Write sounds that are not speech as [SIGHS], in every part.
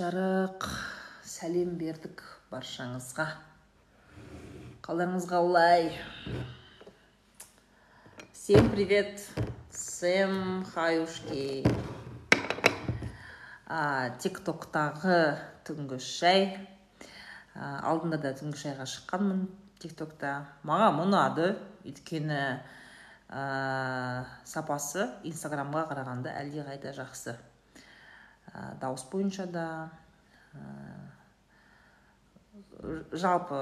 жарық сәлем бердік баршаңызға. Қалдарыңыз қалай всем привет. Всем хаюшки. Тик токтағы түнгі шай. Алдында да түнгі шайға шыққанмын тик токта маған ұнады. Өйткені ә, сапасы инстаграмға қарағанда әлдеқайда жақсы. Ә, дауыс бойынша да жалпы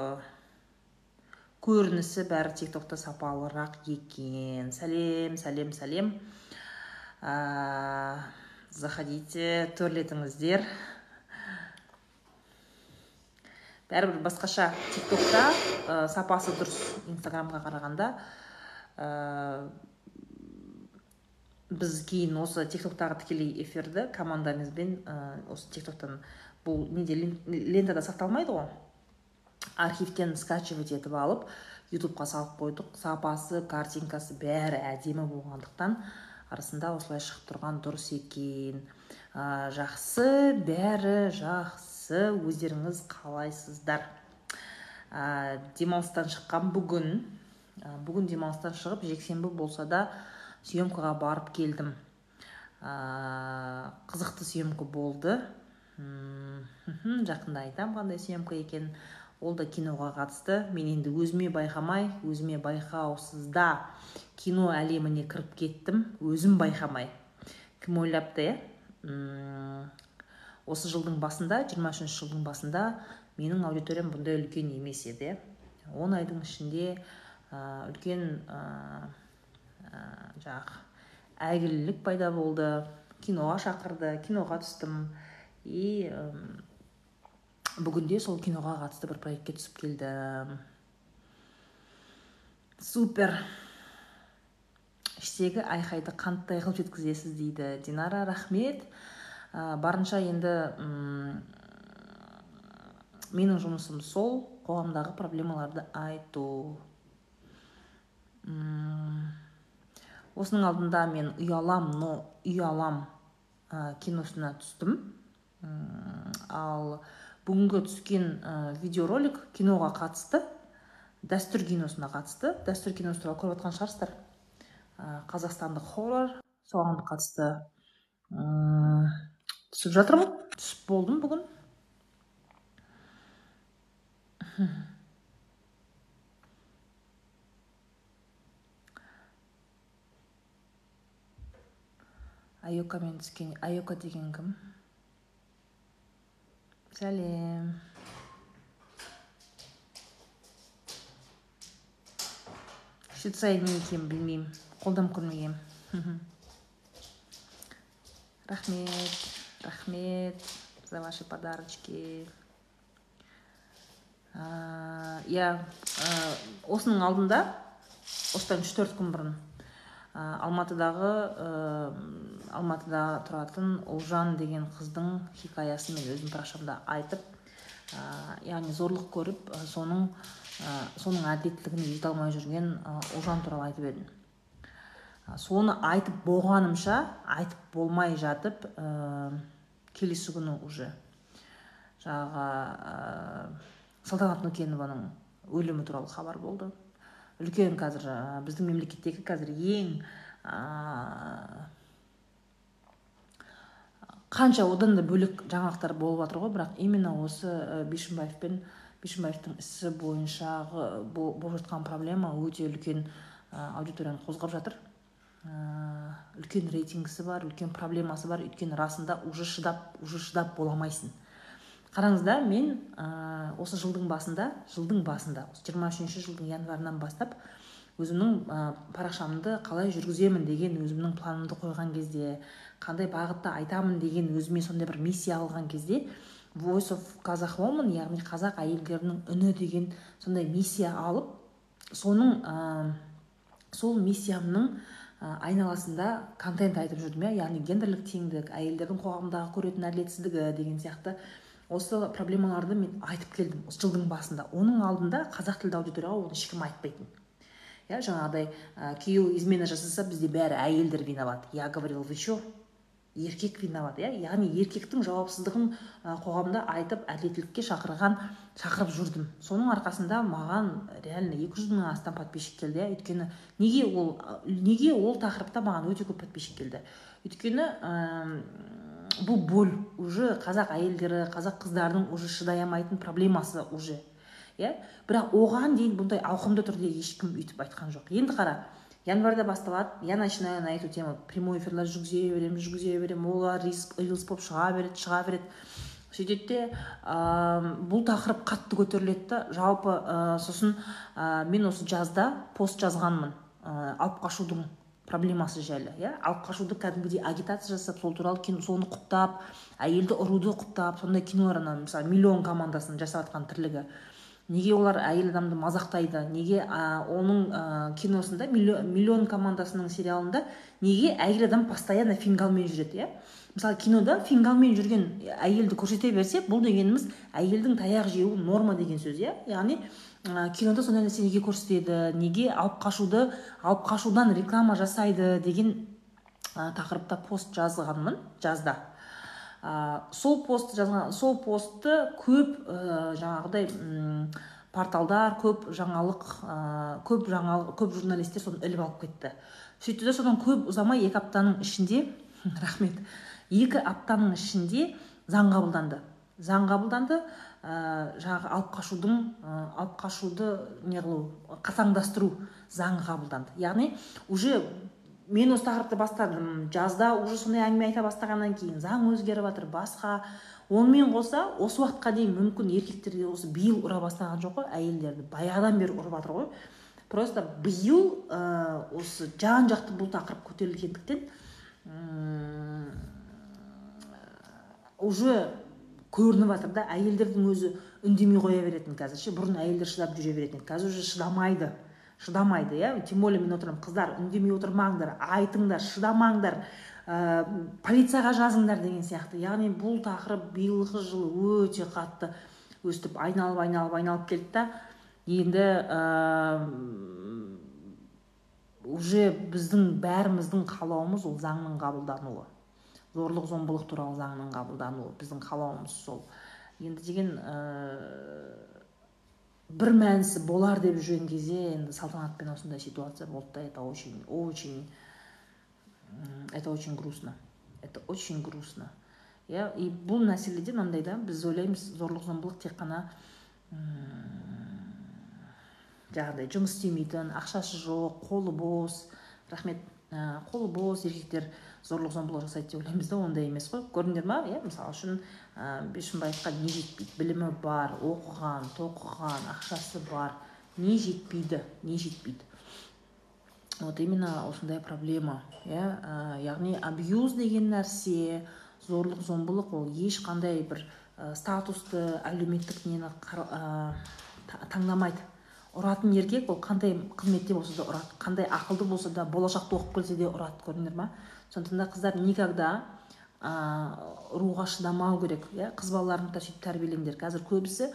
көрінісі бәрі тик токта сапалырақ екен. Сәлем сәлем сәлем. Ә, заходите төрлетіңіздер. Бәрібір басқаша тик токта ә, сапасы дұрыс инстаграмға қарағанда ә, біз кейін осы тик токтағы тікелей эфирді командамызбен ә, осы тик токтан бұл неде лентада сақталмайды ғой. Архивтен скачивать етіп алып ютубқа салып қойдық. Сапасы картинкасы бәрі әдемі болғандықтан арасында осылай шығып тұрған дұрыс екен. Ә, жақсы бәрі жақсы. Өздеріңіз қалайсыздар. Ә, демалыстан шыққан бүгін бүгін демалыстан шығып жексенбі болса да съемкаға барып келдім. Ә, қызықты съемка болды. Жақында айтамын қандай съемка екен. Ол да киноға қатысты. Мен енді өзіме байқамай өзіме байқаусызда кино әлеміне кіріп кеттім. Өзім байқамай. Кім ойлапты иә осы жылдың басында 23 жылдың басында менің аудиториям бұндай үлкен емес еді иә он айдың ішінде үлкен ә, ә, жаңағы әйгілілік пайда болды киноға шақырды киноға түстім. И бүгінде сол киноға қатысты бір проектке түсіп келдім. Супер! Іштегі айқайды қанттай қылып жеткізесіз дейді динара рахмет. Ә, барынша енді менің жұмысым сол қоғамдағы проблемаларды айту. Осының алдында мен ұялам но ұялам ә, киносына түстім. Ал бүгінгі түскен ә, видеоролик киноға қатысты дәстүр киносына қатысты. Дәстүр киносы туралы көріп жатқан шығарсыздар. Ә, қазақстандық хоррор соған қатысты түсіп жатырмын. Түсіп болдым бүгін. Айокамен түскен айока деген кім? Сәлем. Шицай не екенін білмеймін. Қолданып көрмегенмін. Рахмет. Рахмет за ваши подарочки. Иә осының алдында осыдан үш төрт күн бұрын алматыдағы алматыда тұратын ұлжан деген қыздың хикаясын мен өзім парақшамда айтып яғни зорлық көріп соның соның әділеттілігіне жете алмай жүрген ұлжан туралы айтып едім. Соны айтып болғанымша айтып болмай жатып ә, келесі күні уже жаңағы ә, салтанат нүкенованың өлімі туралы хабар болды. Үлкен қазір біздің мемлекеттегі қазір ең қанша одан да бөлек жаңалықтар болып жатыр ғой. Бірақ именно осы бишімбаев пен бишімбаевтың ісі бойынша болып жатқан проблема өте үлкен аудиторияны қозғап жатыр. Үлкен рейтингісі бар үлкен проблемасы бар. Өйткені расында уже шыдап уже шыдап бола алмайсың. Қараңыздар мен ә, осы жылдың басында жылдың басында осы жиырма үшінші жылдың январынан бастап өзімнің ә, парақшамды қалай жүргіземін деген өзімнің планымды қойған кезде қандай бағытта айтамын деген өзіме сондай бір миссия алған кезде voice of қазақ woman яғни қазақ әйелдерінің үні деген сондай миссия алып соның ә, сол миссиямның айналасында контент айтып жүрдім иә. Яғни гендерлік теңдік әйелдердің қоғамдағы көретін әділетсіздігі деген сияқты осы проблемаларды мен айтып келдім осы жылдың басында. Оның алдында қазақ тілді аудиторияға оны ешкім айтпайтын. Иә жаңағыдай ә, күйеуі измена жасаса бізде бәрі әйелдер виноват. Я говорил вы че еркек виноват. Иә яғни еркектің жауапсыздығын қоғамда айтып әділеттілікке шақырған шақырып жүрдім. Соның арқасында маған реально екі жүз мыңнан астам подписчик келді. Иә өйткені неге ол неге ол тақырыпта маған өте көп подписчик келді? Өйткені бұл боль уже қазақ әйелдері қазақ қыздарының уже шыдай алмайтын проблемасы уже иә? Бірақ оған дейін бұндай ауқымды түрде ешкім өйтіп айтқан жоқ. Енді қара январьда басталады я начинаю на эту тему прямой эфирлер жүргізе беремін жүргізе беремін олар рилс болып шыға береді шыға береді. Сөйтеді де ә, бұл тақырып қатты көтеріледі да жалпы ә, сосын ә, мен осы жазда пост жазғанмын ә, алып қашудың проблемасы жайлы иә? Алып қашуды кәдімгідей агитация жасап сол туралы кино соны құптап әйелді ұруды құптап сондай кинолар ана мысалы миллион командасының жасап жатқан тірлігі. Неге олар әйел адамды мазақтайды? Неге ә, оның ә, киносында миллион, миллион командасының сериалында неге әйел адам постоянно фингалмен жүреді иә? Мысалы кинода фингалмен жүрген әйелді көрсете берсе бұл дегеніміз әйелдің таяқ жеуі норма деген сөз иә? Яғни кинода сондай нәрсе неге көрсетеді? Неге алып қашуды алып қашудан реклама жасайды деген ә, тақырыпта пост жазғанмын жазда. Ә, сол пост жазған сол постты көп ә, жаңағыдай порталдар көп жаңалық ә, көп жаңалық көп журналистер соны іліп алып кетті. Сөйтті де содан көп ұзамай екі аптаның ішінде [LAUGHS] рахмет екі аптаның ішінде заң қабылданды. Заң қабылданды ә, жаңағы алып қашудың ә, алып қашуды не қылу қатаңдастыру заңы қабылданды. Яғни уже мен осы тақырыпты бастадым. Жазда уже сондай әңгіме айта бастағаннан кейін заң өзгеріп жатыр басқа. Онымен қоса осы уақытқа дейін мүмкін еркектерге осы биыл ұра бастаған жоқ қой әйелдерді баяғыдан бері ұрып жатыр ғой. Просто биыл ә, осы жан жақты бұл тақырып көтерілгендіктен уже көрініп жатыр да әйелдердің өзі үндемей қоя беретін қазір ше бұрын әйелдер шыдап жүре беретін қазір уже шыдамайды шыдамайды иә. Тем более мен отырмын қыздар үндемей отырмаңдар айтыңдар шыдамаңдар ә, полицияға жазыңдар деген сияқты. Яғни бұл тақырып биылғы жылы өте қатты өстіп айналып айналып айналып келді да енді ә, уже біздің бәріміздің қалауымыз ол заңның қабылдануы. Зорлық зомбылық туралы заңның қабылдануы біздің қалауымыз сол. Енді деген ә, бір мәнісі болар деп жүрген кезде енді салтанатпен осындай ситуация болды да это очень очень это очень грустно. Это очень грустно. Иә и бұл мәселеде мынандай да біз ойлаймыз зорлық зомбылық тек қана жаңағыдай жұмыс істемейтін ақшасы жоқ қолы бос рахмет ә, қолы бос еркектер зорлық зомбылық жасайды деп ойлаймыз да ондай емес қой. Көрдіңдер ма? Иә мысалы үшін ә, не жетпейді? Білімі бар оқыған тоқыған ақшасы бар. Не жетпейді? Не жетпейді? Вот именно осындай проблема. Иә ә, яғни абьюз деген нәрсе зорлық зомбылық ол ешқандай бір ә, статусты әлеуметтік нені ә, таңдамайды. Ұратын еркек ол қандай қызметте болса да ұрады қандай ақылды болса да болашақта оқып келсе де ұрады. Көрдіңдер ма? Сондықтан да қыздар никогда ә, ұруға шыдамау керек иә? Қыз балаларыңды да сөйтіп тәрбиелеңдер. Қазір көбісі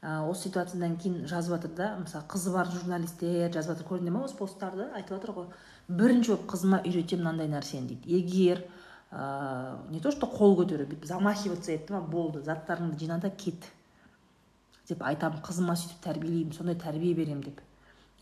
ә, осы ситуациядан кейін жазып жатыр да. Мысалы қызы бар журналистер жазып жатыр көрдіңдер ма осы посттарды? Айтып жатыр ғой. Бірінші болып қызыма үйретемін мынандай нәрсені дейді. Егер ә, не то что қол көтеру бүйтіп замахиваться етті ма болды. Заттарыңды жина да кет деп айтамын. Қызыма сөйтіп тәрбиелеймін сондай тәрбие беремін деп.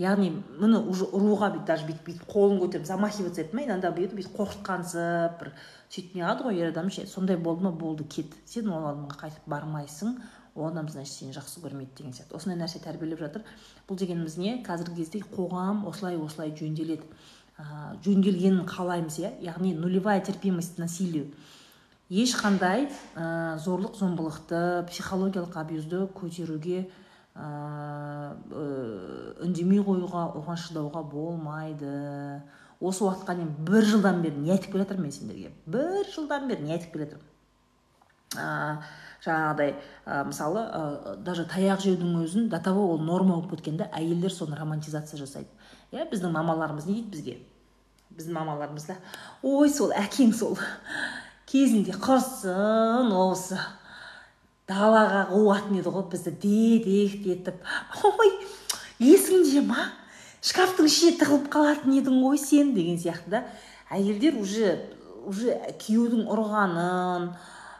Яғни міне уже ұруға бүйтіп даже бүйтіп бүйтіп қолын көтеріп замахиваться етті ма иногда бүйтіп бүйтіп қорқытқансып бір сөйтіп неғылады ғой ер адам ше сондай болды ма? Болды кет. Сен ол адамға қайтып бармайсың ол адам значит сені жақсы көрмейді деген сияқты. Осындай нәрсе тәрбиелеп жатыр. Бұл дегеніміз не? Қазіргі кезде қоғам осылай осылай жөнделеді. Ә, жөнделгенін қалаймыз иә? Яғни нулевая терпимость насилию. Ешқандай ә, зорлық зомбылықты психологиялық абьюзді көтеруге үндемей қоюға оған шыдауға болмайды. Осы уақытқа дейін бір жылдан бері не айтып келе жатырмын мен сендерге? Бір жылдан бері не айтып келе жатырмын. Ә, жаңағыдай ә, мысалы ә, даже таяқ жеудің өзін до того ол норма болып кеткен да әйелдер соны романтизация жасайды. Иә біздің мамаларымыз не дейді бізге? Біздің мамаларымыз да ой сол әкең сол кезінде құрсын осы далаға қуатын еді ғой бізді дедек етіп ой есіңде ма шкафтың ішіне тығылып қалатын едің ғой сен деген сияқты да. Әйелдер уже уже күйеудің ұрғанын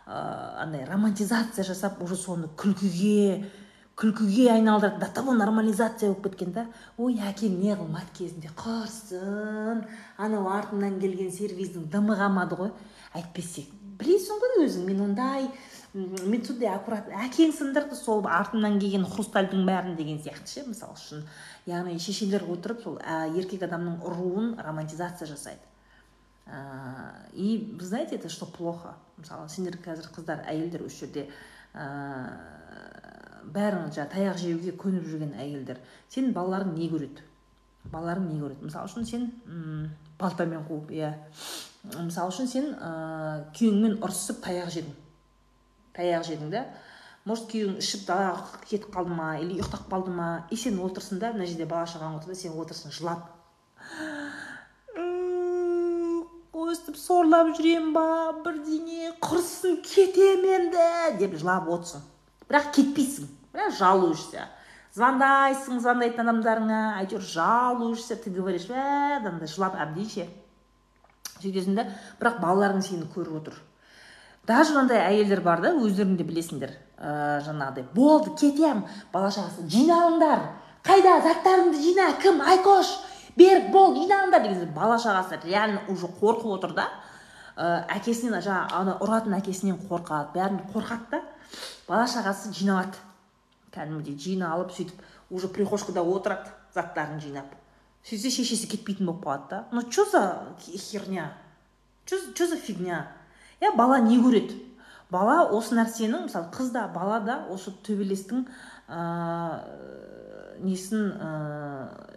андай романтизация жасап уже соны күлкіге күлкіге айналдырып до того нормализация болып кеткен да. Ой әкең не қылмады кезінде құрсын анау артымнан келген сервиздің дымы қалмады ғой әйтпесе білесің ғой өзің мен ондай мен сондай аккурат әкең сындырды сол артымнан келген хрустальдың бәрін деген сияқты ше мысалы үшін. Яғни шешелер отырып сол ә, еркек адамның ұруын романтизация жасайды. И вы знаете это что плохо? Мысалы сендер қазір қыздар әйелдер осы жерде ә, бәрін жаңағы таяқ жеуге көніп жүрген әйелдер. Сенің балаларың не көреді? Балаларың не көреді? Мысалы үшін сен балтамен қуып иә. Мысалы үшін сен ә, күйеуіңмен ұрысып таяқ жедің. Таяқ жедің да. Может күйеуің ішіп далаға кетіп қалды ма или ұйықтап қалды ма? И сен отырсың да мына жерде бала шағаң отыр да сен отырсың жылап. Өстіп сорлап жүремін ба бірдеңе құрысын кетемін енді деп жылап отырсың. Бірақ кетпейсің бірақ жалуешься звондайсың звондайтын адамдарыңа әйтеуір жалуешься ты говоришь ә жылап әбден ше сөйтесің да бірақ балаларың сені көріп отыр. Даже мынандай әйелдер бар да өздерің де білесіңдер ә, жаңағыдай. Болды кетем. Бала шағасы жиналыңдар қайда? Заттарыңды жина. Кім? Айкош. Берік бол жинаңдар деген бала шағасы реально уже қорқып отыр да. Ә, әкесінен жаңағы ана ұратын әкесінен қорқады. Бәрін қорқады да. Бала шағасы жиналады. Кәдімгідей жиналып сөйтіп уже прихожкада отырады заттарын жинап. Сөйтсе шешесі кетпейтін болып қалады да. Ну че за херня? Че за фигня? Иә бала не көреді. Бала осы нәрсенің мысалы қыз да бала да осы төбелестің ә, несін ә,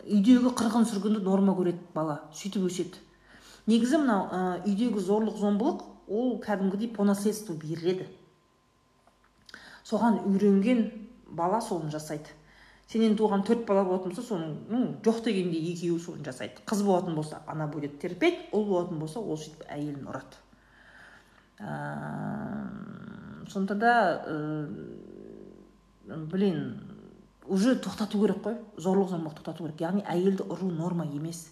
үйдегі қырғын сүргінді норма көреді бала сөйтіп өседі. Негізі мынау ә, үйдегі зорлық зомбылық ол кәдімгідей по наследству беріледі. Соған үйренген бала соны жасайды. Сенен туған төрт бала болатын болса соның ну, жоқ дегенде екеуі соны жасайды. Қыз болатын болса ана будет терпеть ұл болатын болса ол сөйтіп әйелін ұрады. Сонда да ә, блин уже тоқтату керек қой зорлық зомбылық тоқтату керек. Яғни әйелді ұру норма емес.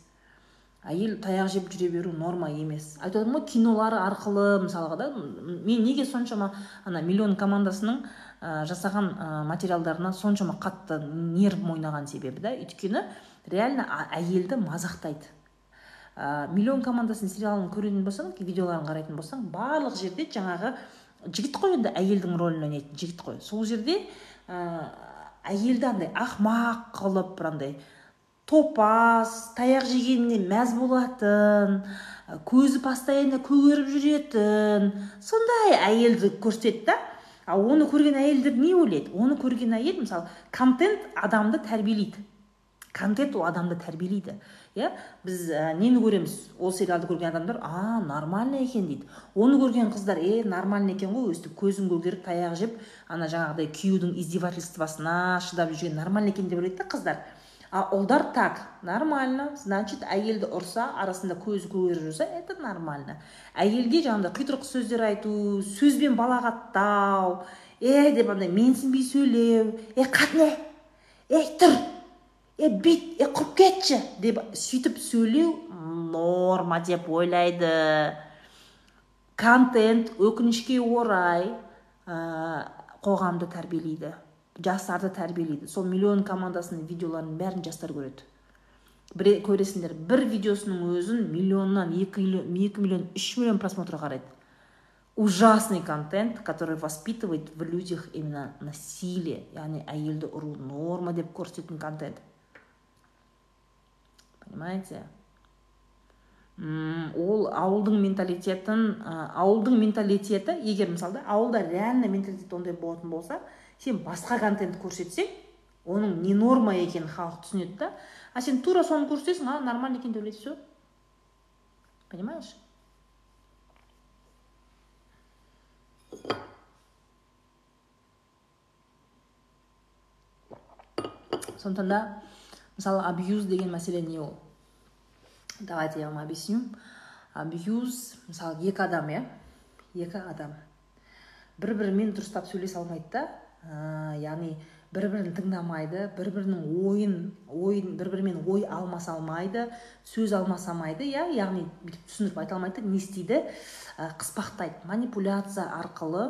Әйел таяқ жеп жүре беру норма емес. Айтып отырмын ғой кинолары арқылы мысалға да мен неге соншама ана миллион командасының ә, жасаған ә, материалдарына соншама қатты нервім ойнаған себебі да өйткені реально әйелді мазақтайды. Ә, миллион командасының сериалын көретін болсаң видеоларын қарайтын болсаң барлық жерде жаңағы жігіт қой енді әйелдің рөлін ойнайтын жігіт қой. Сол жерде ә, әйелді андай ақмақ қылып бір андай топас таяқ жегеніне мәз болатын көзі постоянно көгеріп жүретін. Сондай әйелді көрсетеді да. Ал оны көрген әйелдер не ойлайды? Оны көрген әйел мысалы контент адамды тәрбиелейді. Контент ол адамды тәрбиелейді. Иә? Біз ә, нені көреміз? Ол сериалды көрген адамдар а нормально екен дейді. Оны көрген қыздар е нормально екен ғой өстіп көзін көгеріп таяқ жеп ана жаңағыдай күйеудің издевательствосына шыдап жүрген нормально екен деп ойлайды да қыздар. А ұлдар так нормально значит әйелді ұрса арасында көзі көгеріп жүрсе это нормально әйелге жаңағыдай құйтырқы сөздер айту сөзбен балағаттау е деп андай менсінбей сөйлеу е қатыне ей тұр! Е бүйт е құрып кетші деп сөйтіп сөйлеу норма деп ойлайды контент өкінішке орай ә, қоғамды тәрбиелейді жастарды тәрбиелейді сол миллион командасының видеоларының бәрін жастар көреді бір көресіңдер бір видеосының өзін миллионнан екі миллион, екі миллион үш миллион просмотр қарайды ужасный контент который воспитывает в людях именно насилие яғни әйелді ұру норма деп көрсететін контент. Понимаете? Ол ауылдың менталитетін ауылдың менталитеті егер мысалы да ауылда реально менталитет ондай болатын болса сен басқа контент көрсетсең оның не норма екенін халық түсінеді да. А сен тура соны көрсетесің а нормально екен деп все понимаешь? Сондықтан да мысалы абьюз деген мәселе не ол? Давайте я вам объясню. Абьюз мысалы екі адам иә? Екі адам. Бір бірімен дұрыстап сөйлесе алмайды да. Яғни бір бірін тыңдамайды бір бірінің ойын ойын бір бірімен ой алмаса алмайды сөз алмасамайды иә? Яғни бүйтіп түсіндіріп айта алмайды не істейді? Қыспақтайды. Манипуляция арқылы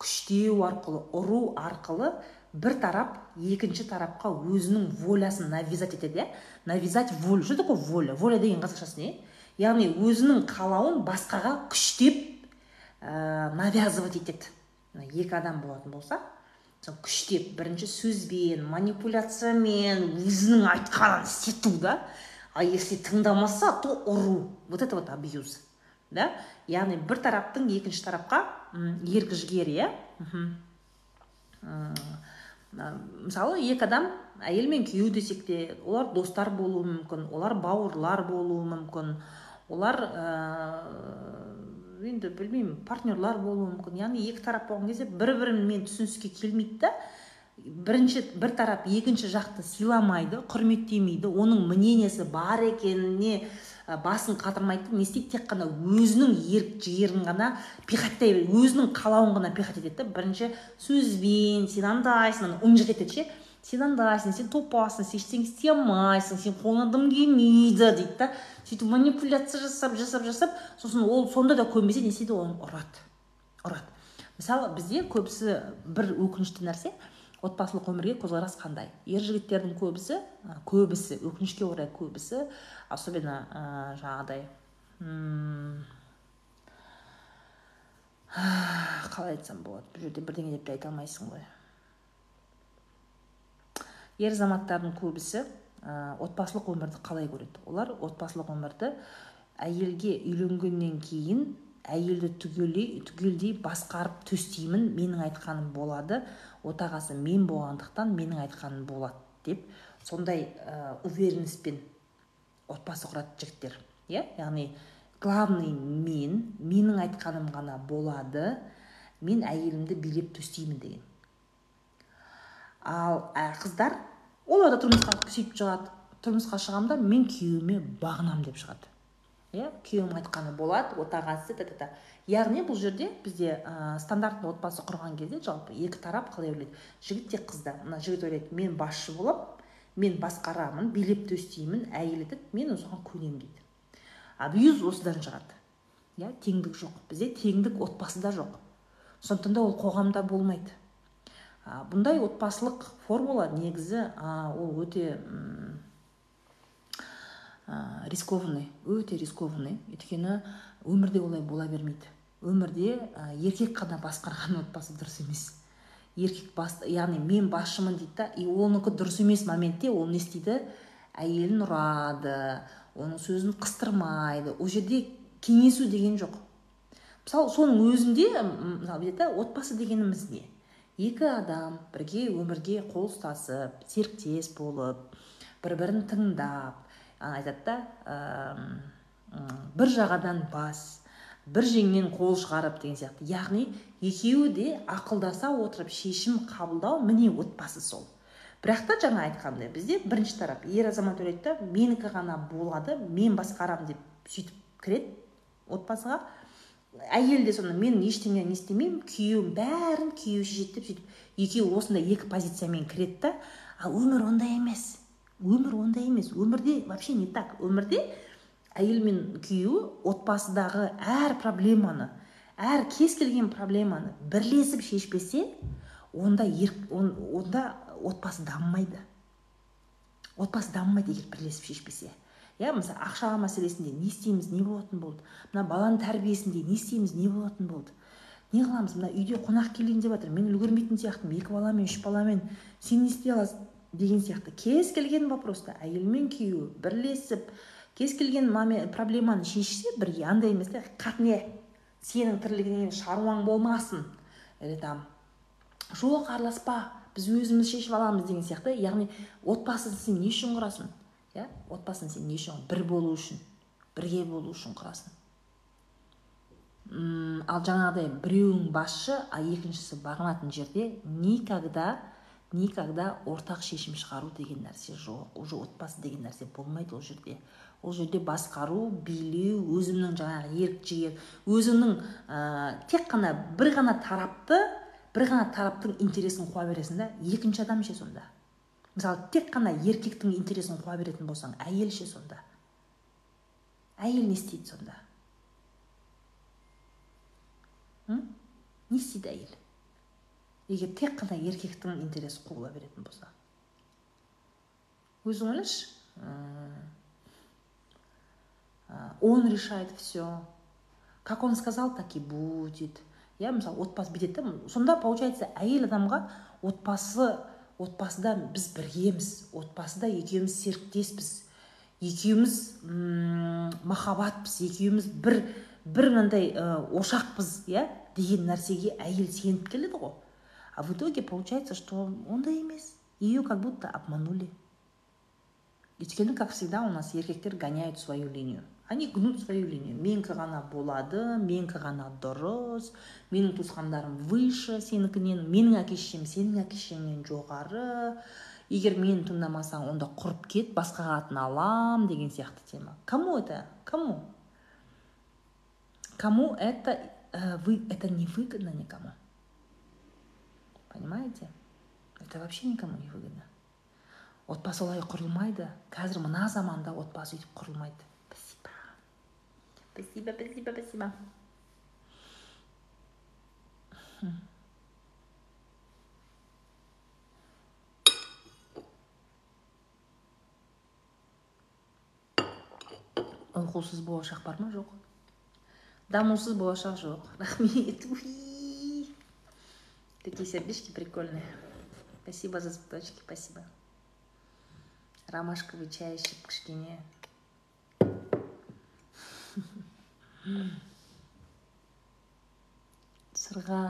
күштеу арқылы ұру арқылы бір тарап екінші тарапқа өзінің волясын навязать етеді иә? Навязать волю. Что такое воля? Воля деген қазақшасы не? Яғни өзінің қалауын басқаға күштеп ә, навязывать етеді. Екі адам болатын болса сол күштеп бірінші сөзбен манипуляциямен өзінің айтқанын істету да? А если тыңдамаса то ұру. Вот это вот абьюз да? Яғни бір тараптың екінші тарапқа ерік жігері иә? Мысалы екі адам әйел мен күйеу десек те олар достар болуы мүмкін олар бауырлар болуы мүмкін олар енді білмеймін партнерлар болуы мүмкін. Яғни екі тарап болған кезде бір бірімен түсіністікке келмейді да бірінші бір тарап екінші жақты сыйламайды құрметтемейді оның мнениесі бар екеніне басын қатырмайды не істейді тек қана өзінің ерік жігерін ғана пихаттай өзінің қалауын ғана пихать етеді да. Бірінші сөзбен сен андайсың ынжық етеді ше. Сен андайсың сен топасың сен ештеңе істей алмайсың сен қолыңнан дым келмейді дейді да. Сөйтіп манипуляция жасап жасап жасап сосын ол сонда да көнбесе не істейді оны ұрады. Ұрады. Мысалы бізде көбісі бір өкінішті нәрсе отбасылық өмірге көзқарас қандай ер жігіттердің көбісі көбісі өкінішке орай көбісі особенно ә, жаңағыдай [SIGHS] қалай айтсам болады бұл жерде бірдеңе деп те айта алмайсың ғой. Ер азаматтардың көбісі ә, отбасылық өмірді қалай көреді? Олар отбасылық өмірді әйелге үйленгеннен кейін әйелді түгелдей түгелдей басқарып төстеймін менің айтқаным болады. Отағасы мен болғандықтан менің айтқаным болады деп сондай ә, уверенностьпен отбасы құрады жігіттер. Иә яғни главный мен менің айтқаным ғана болады мен әйелімді билеп төстеймін деген. Ал ә, қыздар олар да тұрмысқа сөйтіп шығады. Тұрмысқа шығамын да мен күйеуіме бағынамын деп шығады. Иә күйеуім айтқаны болады отағасы та та яғни бұл жерде бізде ә, стандартты отбасы құрған кезде жалпы екі тарап қалай ойлайды? Жігіт те қыз да мына жігіт ойлайды мен басшы боламын мен басқарамын билеп төстеймін әйел айтады мен осыған көнемін дейді. Абьюз осыдан шығады. Иә теңдік жоқ. Бізде теңдік отбасыда жоқ. Сондықтан да ол қоғамда болмайды. А, бұндай отбасылық формула негізі а, ол өте ә, рискованный өте рискованный. Өйткені өмірде олай бола бермейді. Өмірде ә, еркек қана басқарған отбасы дұрыс емес. Еркек бас яғни мен басшымын дейді да и оныкі дұрыс емес моментте ол не істейді? Әйелін ұрады оның сөзін қыстырмайды ол жерде кеңесу деген жоқ. Мысалы соның өзінде мысалы да отбасы дегеніміз не? Екі адам бірге өмірге қол ұстасып серіктес болып бір бірін тыңдап айтады да бір жағадан бас бір жеңнен қол шығарып деген сияқты. Яғни екеуі де ақылдаса отырып шешім қабылдау міне отбасы сол. Бірақ та жаңа айтқандай бізде бірінші тарап ер азамат ойлайды да менікі ғана болады мен басқарамын деп сөйтіп кіреді отбасыға. Әйел де соны мен ештеңе не істемеймін күйеуім бәрін күйеуі шешеді деп сөйтіп екеуі осындай екі позициямен кіреді да. Ал өмір ондай емес. Өмір ондай емес. Өмірде вообще не так. Өмірде әйел мен күйеуі отбасыдағы әр проблеманы әр кез келген проблеманы бірлесіп шешпесе онда ер, он, онда отбасы дамымайды. Отбасы дамымайды егер бірлесіп шешпесе. Иә мысалы ақша мәселесінде не істейміз не болатын болды. Мына баланың тәрбиесінде не істейміз не болатын болды. Не қыламыз? Мына үйде қонақ келейін деп жатыр. Мен үлгермейтін сияқтымын. Екі баламен үш баламен. Сен не істей аласың? Деген сияқты. Кез келген вопроста әйел мен күйеуі бірлесіп кез келген проблеманы шешсе бірге андай емес қатне сенің тірлігіңнен шаруаң болмасын. Или там жоқ араласпа біз өзіміз шешіп аламыз деген сияқты. Яғни отбасын сен не үшін құрасың? Иә? Отбасын сен не үшін? Бір болу үшін бірге болу үшін құрасың. Ал жаңағыдай біреуің басшы а екіншісі бағынатын жерде никогда никогда ортақ шешім шығару деген нәрсе жоқ уже отбасы деген нәрсе болмайды ол жерде. Ол жерде басқару билеу өзімнің жаңағы ерік жігер өзіңнің ә, тек қана бір ғана тарапты бір ғана тараптың интересін қуа бересің да екінші адам ше сонда. Мысалы тек қана еркектің интересін қуа беретін болсаң әйел ше сонда. Әйел не істейді сонда? Не істейді әйел? Егер тек қана еркектің интересі қуыла беретін болса. Өзің ойлашы. Он решает все как он сказал так и будет. Иә мысалы отбасы бүйтеді да сонда получается әйел адамға отбасы отбасыда біз біргеміз отбасыда екеуміз серіктеспіз екеуміз махаббатпыз екеуміз бір бір мынандай ошақпыз иә деген нәрсеге әйел сеніп келеді ғой. А в итоге получается что ондай емес ее как будто обманули. Өйткені как всегда у нас еркектер гоняют свою линию. Они гнут свою линию. Менікі ғана болады менікі ғана дұрыс менің туысқандарым выше сенікінен менің әке шешем сенің әке шешеңнен жоғары егер мені тыңдамасаң онда құрып кет басқа қатын алам деген сияқты тема. Кому это? Кому? Кому это э, вы это не выгодно никому? Понимаете? Это вообще никому не выгодно. Отбасы олай құрылмайды қазір мына заманда отбасы өйтіп құрылмайды. Спасибо, спасибо, спасибо. оқусыз болашақ бар ма? Жоқ. Дамусыз болашақ жоқ. Рахмет. Такие сердечки прикольные. Спасибо за цветочки спасибо. Ромашковый чай ішіп кішкене сырға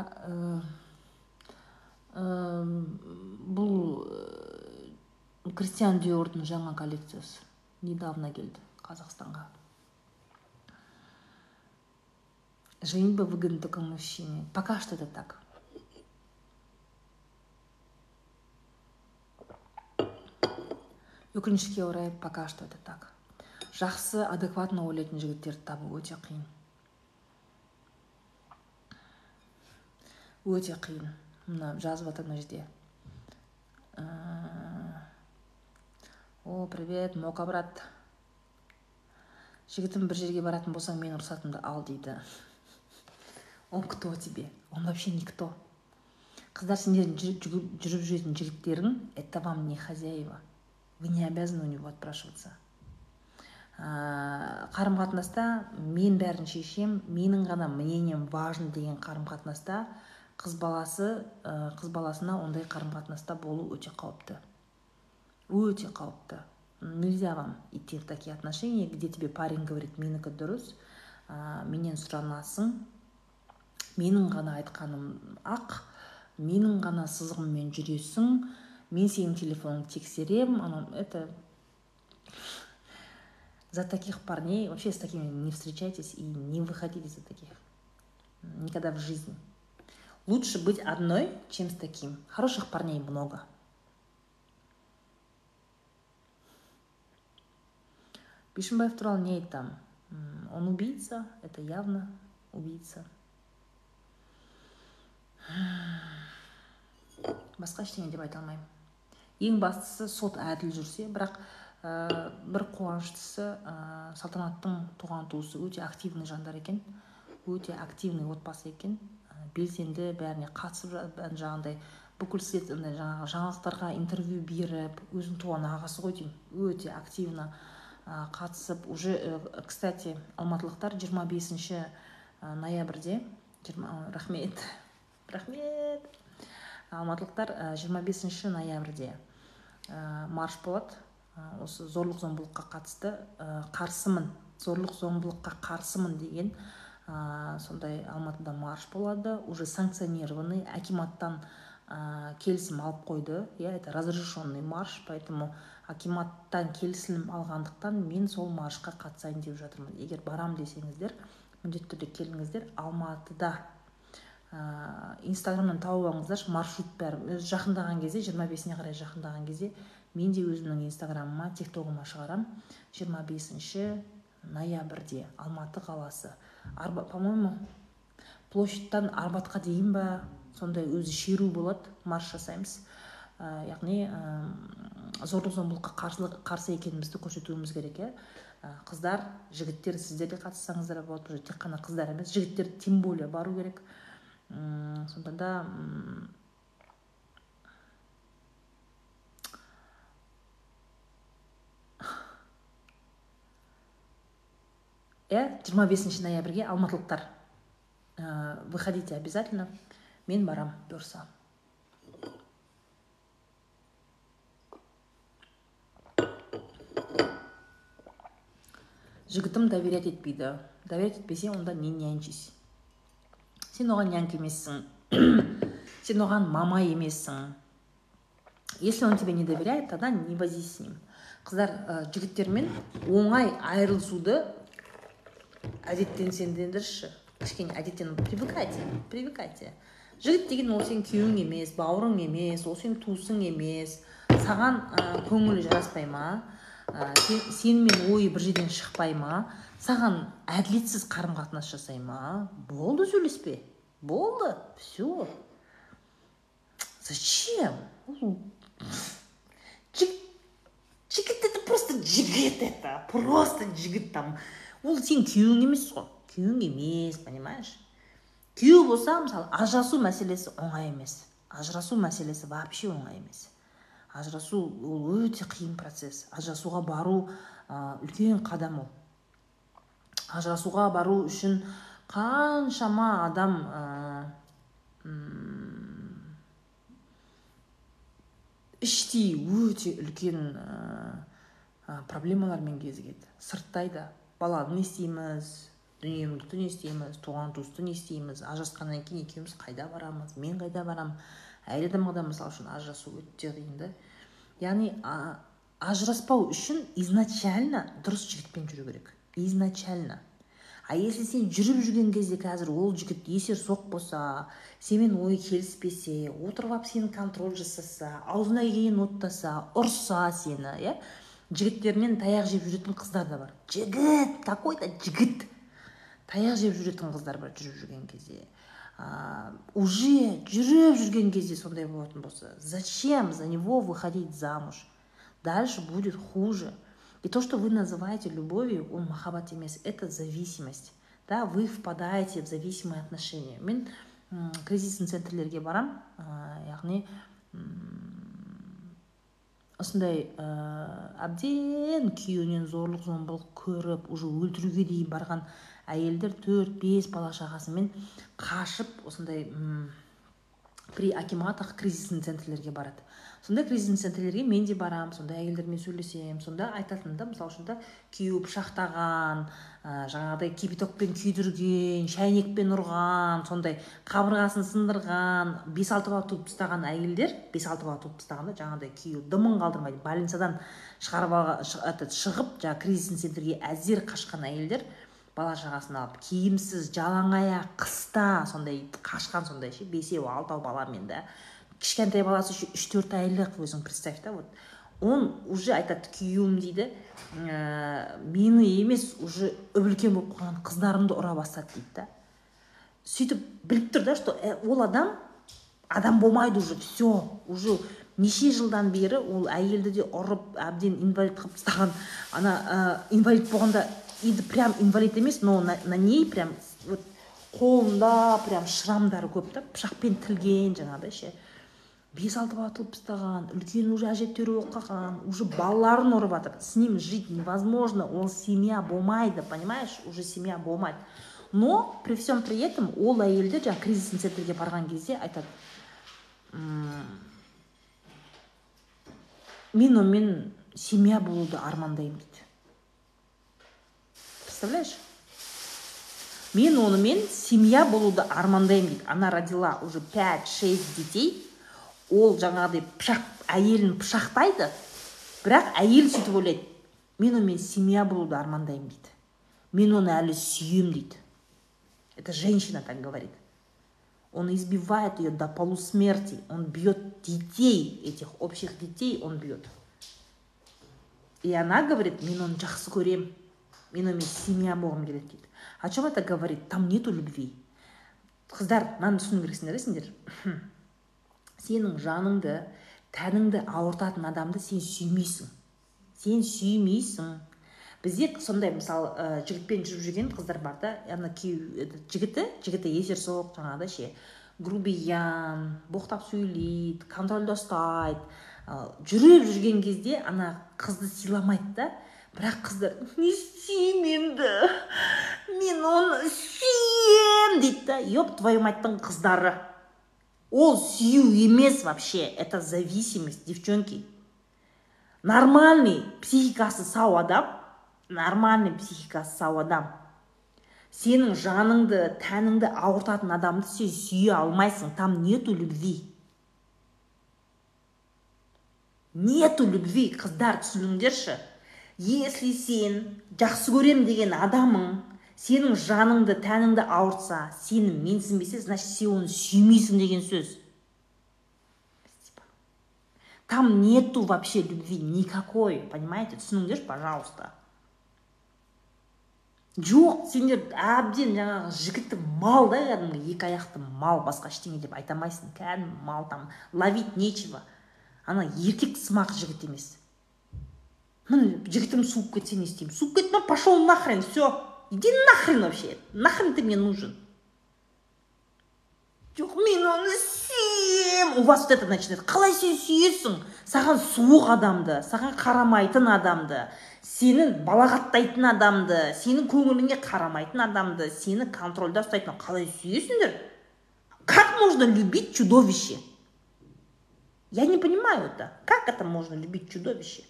бұл кристиан диордың жаңа коллекциясы. Недавно келді қазақстанға женитьба выгодна только мужчине. Пока что это так. Өкінішке орай пока что это так. Жақсы адекватно ойлайтын жігіттерді табу өте қиын. Өте қиын. Мына жазып жатыр мына жерде. О привет мока брат. Жігітім бір жерге баратын болсаң менің рұқсатымды ал дейді. Он кто тебе? Он вообще никто. Қыздар сендердің жүріп жүретін жігіттерің это вам не хозяева. Вы не обязаны у него отпрашиваться. Қарым қатынаста мен бәрін шешем менің ғана мнением важно деген қарым қатынаста қыз баласы ә, қыз баласына ондай қарым қатынаста болу өте қауіпті. Өте қауіпті. Нельзя вам идти в такие отношения где тебе парень говорит менікі дұрыс ә, менен сұранасың менің ғана айтқаным ақ менің ғана сызығыммен жүресің. Мен сенің телефоныңды тексерем это за таких парней, вообще с такими не встречайтесь и не выходите за таких. Никогда в жизни. Лучше быть одной, чем с таким. Хороших парней много. Бишімбаев туралы не айтам он убийца это явно убийца басқа ештеңе деп айта алмаймын ең бастысы сот әділ жүрсе бірақ ә, бір қуаныштысы ә, салтанаттың туған туысы өте активный жандар екен өте активный отбасы екен. Ә, белсенді бәріне қатысып жаңағындай бүкіл жаңағы жаңалықтарға интервью беріп өзінің туған ағасы ғой деймін өте активно қатысып. Уже кстати алматылықтар 25 [LAUGHS] бесінші ноябрьде 20, рахмет рахмет. Алматылықтар 25 бесінші ноябрьде. Марш болады осы зорлық зомбылыққа қатысты қарсымын зорлық зомбылыққа қарсымын деген ә, сондай алматыда марш болады. Уже санкционированный. Акиматтан ә, келісім алып қойды. Иә это разрешенный марш. Поэтому акиматтан келісім алғандықтан мен сол маршқа қатысайын деп жатырмын. Егер барам десеңіздер міндетті түрде келіңіздер. Алматыда ә, инстаграмнан тауып алыңыздаршы маршрут бәрі. Өзі жақындаған кезде жиырма бесіне қарай жақындаған кезде мен де өзімнің инстаграмыма тик тогыма шығарам 25 бесінші ноябрьде алматы қаласы. Арба по моему площадьтан арбатқа дейін ба сондай өзі шеру болады марш жасаймыз. Ә, яғни ә, зорлық зомбылыққа қарсы, қарсы екенімізді көрсетуіміз керек иә. Қыздар жігіттер сіздер де қатыссаңыздар болады тек қана қыздар емес жігіттер тем более бару керек. Сондықтан да иә жиырма бесінші ноябрьге алматылықтар ә, выходите обязательно. Мен барам бұйырса жігітім доверять етпейді доверять етпесе онда не нянчись. Сен оған нянька емессің [COUGHS] сен оған мама емессің если он тебе не доверяет тогда не возись с ним. Қыздар ә, жігіттермен оңай айырылысуды әдеттенсеңдерші. Кішкене әдеттен привыкайте привыкайте. Жігіт деген ол сенің күйеуің емес бауырың емес ол сенің туысың емес. Саған ә, көңілі жараспай ма? Ә, сенімен ойы бір жерден шықпай ма? Саған әділетсіз қарым қатынас жасай ма? Болды сөйлеспе. Болды все зачем? Жігіт это просто жігіт это просто жігіт там. Ол сенің күйеуің емес қой күйеуің емес понимаешь? Күйеу болса мысалы ажырасу мәселесі оңай емес. Ажырасу мәселесі вообще оңай емес. Ажырасу ол өте қиын процесс. Ажырасуға бару үлкен қадам ол. Ажырасуға бару үшін қаншама адам ә, іштей өте үлкен проблемалармен кезігеді. Сырттай да баланы не істейміз дүние мүлікті не істейміз туған туысты не істейміз ажырасқаннан кейін екеуміз қайда барамыз мен қайда барамын әйел адамға да мысалы үшін ажырасу өте қиын да. Яғни ажыраспау үшін изначально дұрыс жігітпен жүру керек. Изначально. А если сен жүріп жүрген кезде қазір ол жігіт есер соқ болса сенімен ойы келіспесе отырып алып сені контроль жасаса аузына келгенін оттаса ұрса сені иә? Жігіттерінен таяқ жеп жүретін қыздар да бар. Жігіт какой то жігіт. Таяқ жеп жүретін қыздар бар жүріп жүрген кезде. Уже жүріп жүрген кезде сондай болатын болса зачем за него выходить замуж? Дальше будет хуже. И то что вы называете любовью ол махаббат емес это зависимость. Да вы впадаете в зависимые отношения. Мен кризисный центрлерге барам яғни осындай ә, әбден күйеуінен зорлық зомбылық көріп уже өлтіруге дейін барған әйелдер төрт бес бала шағасымен қашып осындай при акиматах кризисный центрлерге барады сондай кризисный центрлерге мен де барам сондай әйелдермен сөйлесемін сонда айтатын да мысалы үшін да күйеуі пышақтаған ә, жаңағыдай кипятокпен күйдірген шәйнекпен ұрған сондай қабырғасын сындырған бес алты бала туып тастаған әйелдер бес алты бала туып тастаған да жаңағыдай күйеуі дымын қалдырмайды больницадан шығарып шығып жаңағы кризисный центрге әзер қашқан әйелдер бала шағасын алып киімсіз жалаң аяқ қыста сондай қашқан сондай ше бесеу алтау баламен да кішкентай баласы еще үш төрт айлық өзің представь та вот. Он уже айтады күйеуім дейді ә, мені емес уже үлкен болып қалған қыздарымды ұра бастады дейді да. Сөйтіп біліп тұр да что ә, ол адам адам болмайды уже все уже неше жылдан бері ол әйелді де ұрып әбден инвалид қылып тастаған. Ана ә, инвалид болғанда енді прям инвалид емес но на, на ней прям вот қолында прям шрамдары көп та пышақпен тілген жаңағыдай ше бес алты бала туып тастаған үлкен уже әжептәуір болып қалған уже балаларын ұрып жатыр с ним жить невозможно ол семья болмайды понимаешь уже семья болмайды. Но при всем при этом ол әйелдер жаңағы кризисный центрге барған кезде айтады мен онымен семья болуды армандаймын дейді. Представляешь? Мен онымен семья болуды армандаймын дейді. Она родила уже пять шесть детей ол жаңағыдай пышақ әйелін пышақтайды. Бірақ әйел сөйтіп ойлайды мен онымен семья болуды армандаймын дейді. Мен оны әлі сүйемін дейді. Это женщина так говорит. Он избивает ее до полусмерти он бьет детей этих общих детей он бьет и она говорит мен оны жақсы көремін мен онымен семья болғым келеді дейді. О чем это говорит? Там нету любви қыздар мынаны түсіну керексіңдер да сендер? Сенің жаныңды тәніңді ауыртатын адамды сен сүймейсің. Сен сүймейсің. Бізде сондай мысалы ә, жігітпен жүріп жүрген қыздар бар да ана күйеу жігіті жігіті есерсоқ жаңағыдай ше грубиян боқтап сөйлейді контрольда ұстайды жүріп жүрген кезде ана қызды сыйламайды да бірақ қыздар не сүймеймін да мен оны сүйем дейді да еп твою маттың қыздары ол сүю емес вообще. Это зависимость девчонки. Нормальный психикасы сау адам. Нормальный психикасы сау адам. Сенің жаныңды тәніңді ауыртатын адамды сен сүйе алмайсың. Там нету любви. Нету любви қыздар түсініңдерші если сен жақсы көрем деген адамың сенің жаныңды тәніңді ауыртса сені менсінбесе значит сен оны сүймейсің деген сөз. Там нету вообще любви никакой понимаете? Түсініңдерші пожалуйста. Жоқ сендер әбден жаңағы жігіті мал да кәдімгі екі аяқты мал басқа ештеңе деп айта алмайсың. Кәдімгі мал там ловить нечего. Ана еркек сымақ жігіт емес. Міне жігітім суып кетсе не істеймін. Суып кетті ма пошел нахрен все иди нахрен вообще нахрен ты мне нужен. Жоқ сүйемін у вас вот это начинает қалай сен сүйесің саған суық адамды саған қарамайтын адамды сені балағаттайтын адамды сенің көңіліңе қарамайтын адамды сені контрольда ұстайтын. Қалай сүйесіңдер как можно любить чудовище? Я не понимаю это. Как это можно любить чудовище?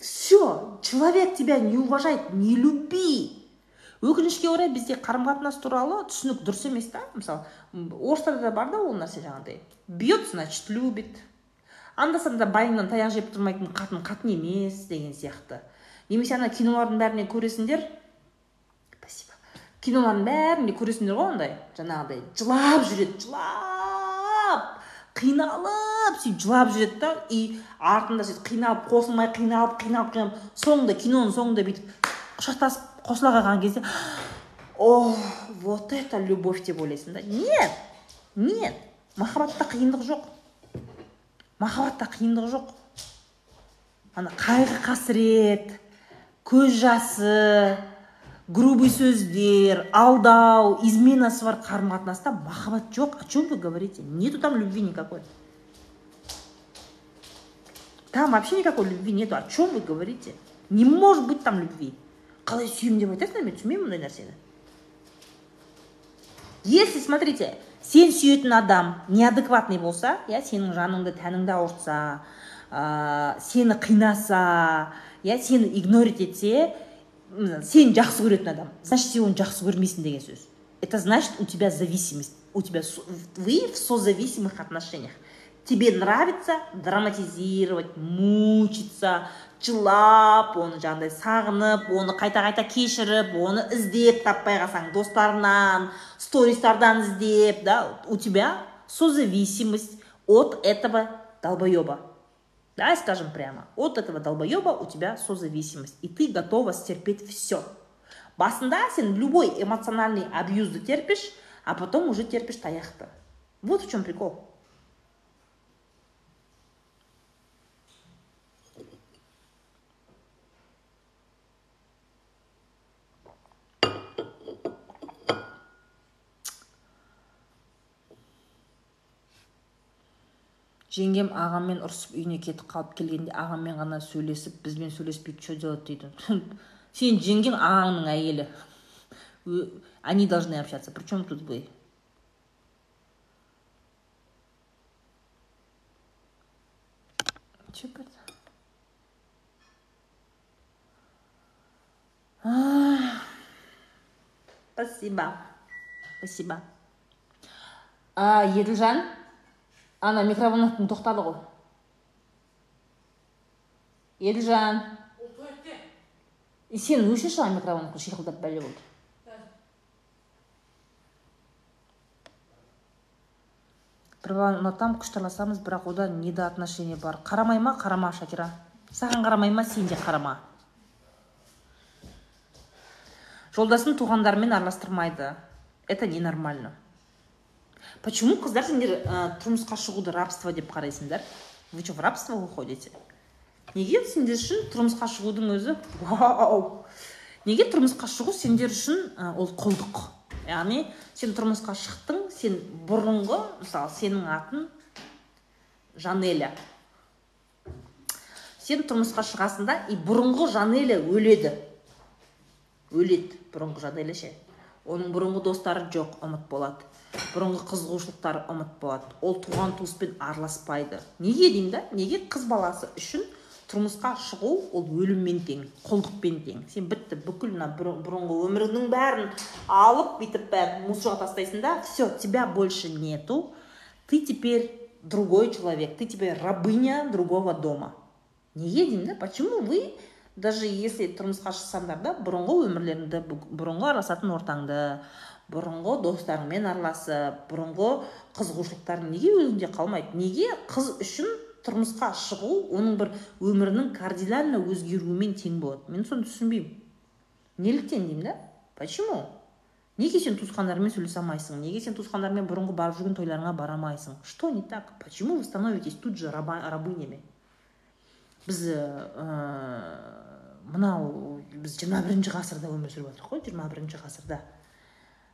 Все, человек тебя не уважает, не люби. өкінішке орай бізде қарым қатынас туралы түсінік дұрыс емес та? Мысалы орыстарда да бар да ол нәрсе жаңағыдай бьет значит любит. Анда санда байыңнан таяқ жеп тұрмайтын қатын қатын емес деген сияқты. Немесе ана кинолардың бәрінен көресіңдер. Кинолардың бәрінде көресіңдер ғой андай жаңағыдай жылап жүреді жылап қиналып. Сөйтіп жылап жүреді да и артында сөйтіп қиналып қосылмай қиналып қиналып қиналып соңында киноның соңында бүйтіп құшақтасып қосыла қалған кезде о вот это любовь деп ойлайсың да. Нет нет махаббатта қиындық жоқ. Махаббатта қиындық жоқ. Ана қайғы қасірет көз жасы грубый сөздер алдау изменасы бар қарым қатынаста махаббат жоқ. О чем вы говорите? Нету там любви никакой. Там вообще никакой любви нету. О чем вы говорите? Не может быть там любви. Қалай сүйемін деп айтасыңдар мен түсінбеймін мұндай нәрсені если смотрите сен сүйетін адам неадекватный болса иә сенің жаныңды тәніңді ауыртса ә, сені қинаса иә сені игнорить етсе сені жақсы көретін адам значит сен оны жақсы көрмейсің деген сөз. Это значит у тебя зависимость у тебя вы в созависимых отношениях. тебе нравится драматизировать мучиться жылап оны жаңағыдай сағынып оны қайта қайта кешіріп оны іздеп таппай қалсаң достарынан стористардан іздеп да у тебя созависимость от этого долбоеба Давай скажем прямо, от этого долбоеба у тебя созависимость, и ты готова стерпеть все. Басында сен любой эмоциональный абьюзды терпишь, а потом уже терпишь таяқты. Вот в чем прикол. Жеңгем ағаммен ұрысып үйіне кетіп қалып келгенде ағаммен ғана сөйлесіп бізбен сөйлеспейді что делать дейді. [LAUGHS] Сен жеңгең ағаңның әйелі. Они должны общаться при чем тут вы? Спасибо. Спасибо. А еділжан ана микроволновкаң тоқтады ғой. Еділжан сен өшірші ана микроволновка шиқылдап бәле болды. Бір баланы ұнатамын құштарласамыз бірақ ода недоотношение бар. Қарамай ма қарама шакира? Саған қарамай ма сен де қарама. Жолдасын туғандарымен араластырмайды. Это ненормально. Почему қыздар сендер ә, тұрмысқа шығуды рабство деп қарайсыңдар? Вы что в рабство выходите? Неге сендер үшін тұрмысқа шығудың өзі вау? Неге тұрмысқа шығу сендер үшін ә, ол құлдық? Яғни сен тұрмысқа шықтың сен бұрынғы мысалы сенің атың жанеля. Сен тұрмысқа шығасың да и бұрынғы жанеля өледі. Өледі бұрынғы жанеля ше. Оның бұрынғы достары жоқ ұмыт болады бұрынғы қызығушылықтары ұмыт болады. Ол туған туыспен араласпайды. Неге деймін да? Неге қыз баласы үшін тұрмысқа шығу ол өліммен тең құлдықпен тең? Сен бітті бүкіл мына бұрынғы өміріңнің бәрін алып бүйтіп бәрін мусорға тастайсың да все тебя больше нету. Ты теперь другой человек ты теперь рабыня другого дома. Неге деймін да? Почему вы даже если тұрмысқа шықсаңдар да бұрынғы өмірлеріңді бұрынғы араласатын ортаңды бұрынғы достарыңмен араласып бұрынғы қызығушылықтарың неге өзіңде қалмайды? Неге қыз үшін тұрмысқа шығу оның бір өмірінің кардинально өзгеруімен тең болады? Мен соны түсінбеймін. Неліктен деймін да? Почему? Неге сен туысқандарыңмен сөйлесе алмайсың? Неге сен туысқандарыңмен бұрынғы барып жүрген тойларыңа бара алмайсың? Что не так? Почему вы становитесь тут же рабынями? Біз ә, мынау біз жиырма бірінші ғасырда өмір сүріп жатырмық қой жиырма бірінші ғасырда.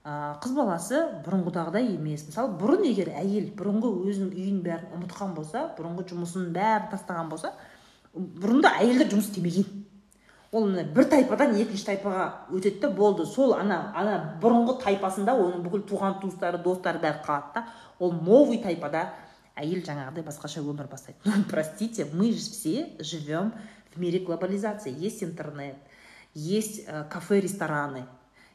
Қыз баласы бұрынғыдағыдай емес. Мысалы бұрын егер әйел бұрынғы өзінің үйін бәрін ұмытқан болса бұрынғы жұмысын бәрін тастаған болса бұрында әйелдер жұмыс істемеген. Ол мына бір тайпадан екінші тайпаға өтеді да болды. Сол ана ана бұрынғы тайпасында оның бүкіл туған туыстары достары бәрі қалады да ол новый тайпада әйел жаңағыдай басқаша өмір бастайды. Простите мы же все живем в мире глобализации. Есть интернет, есть э, кафе, рестораны,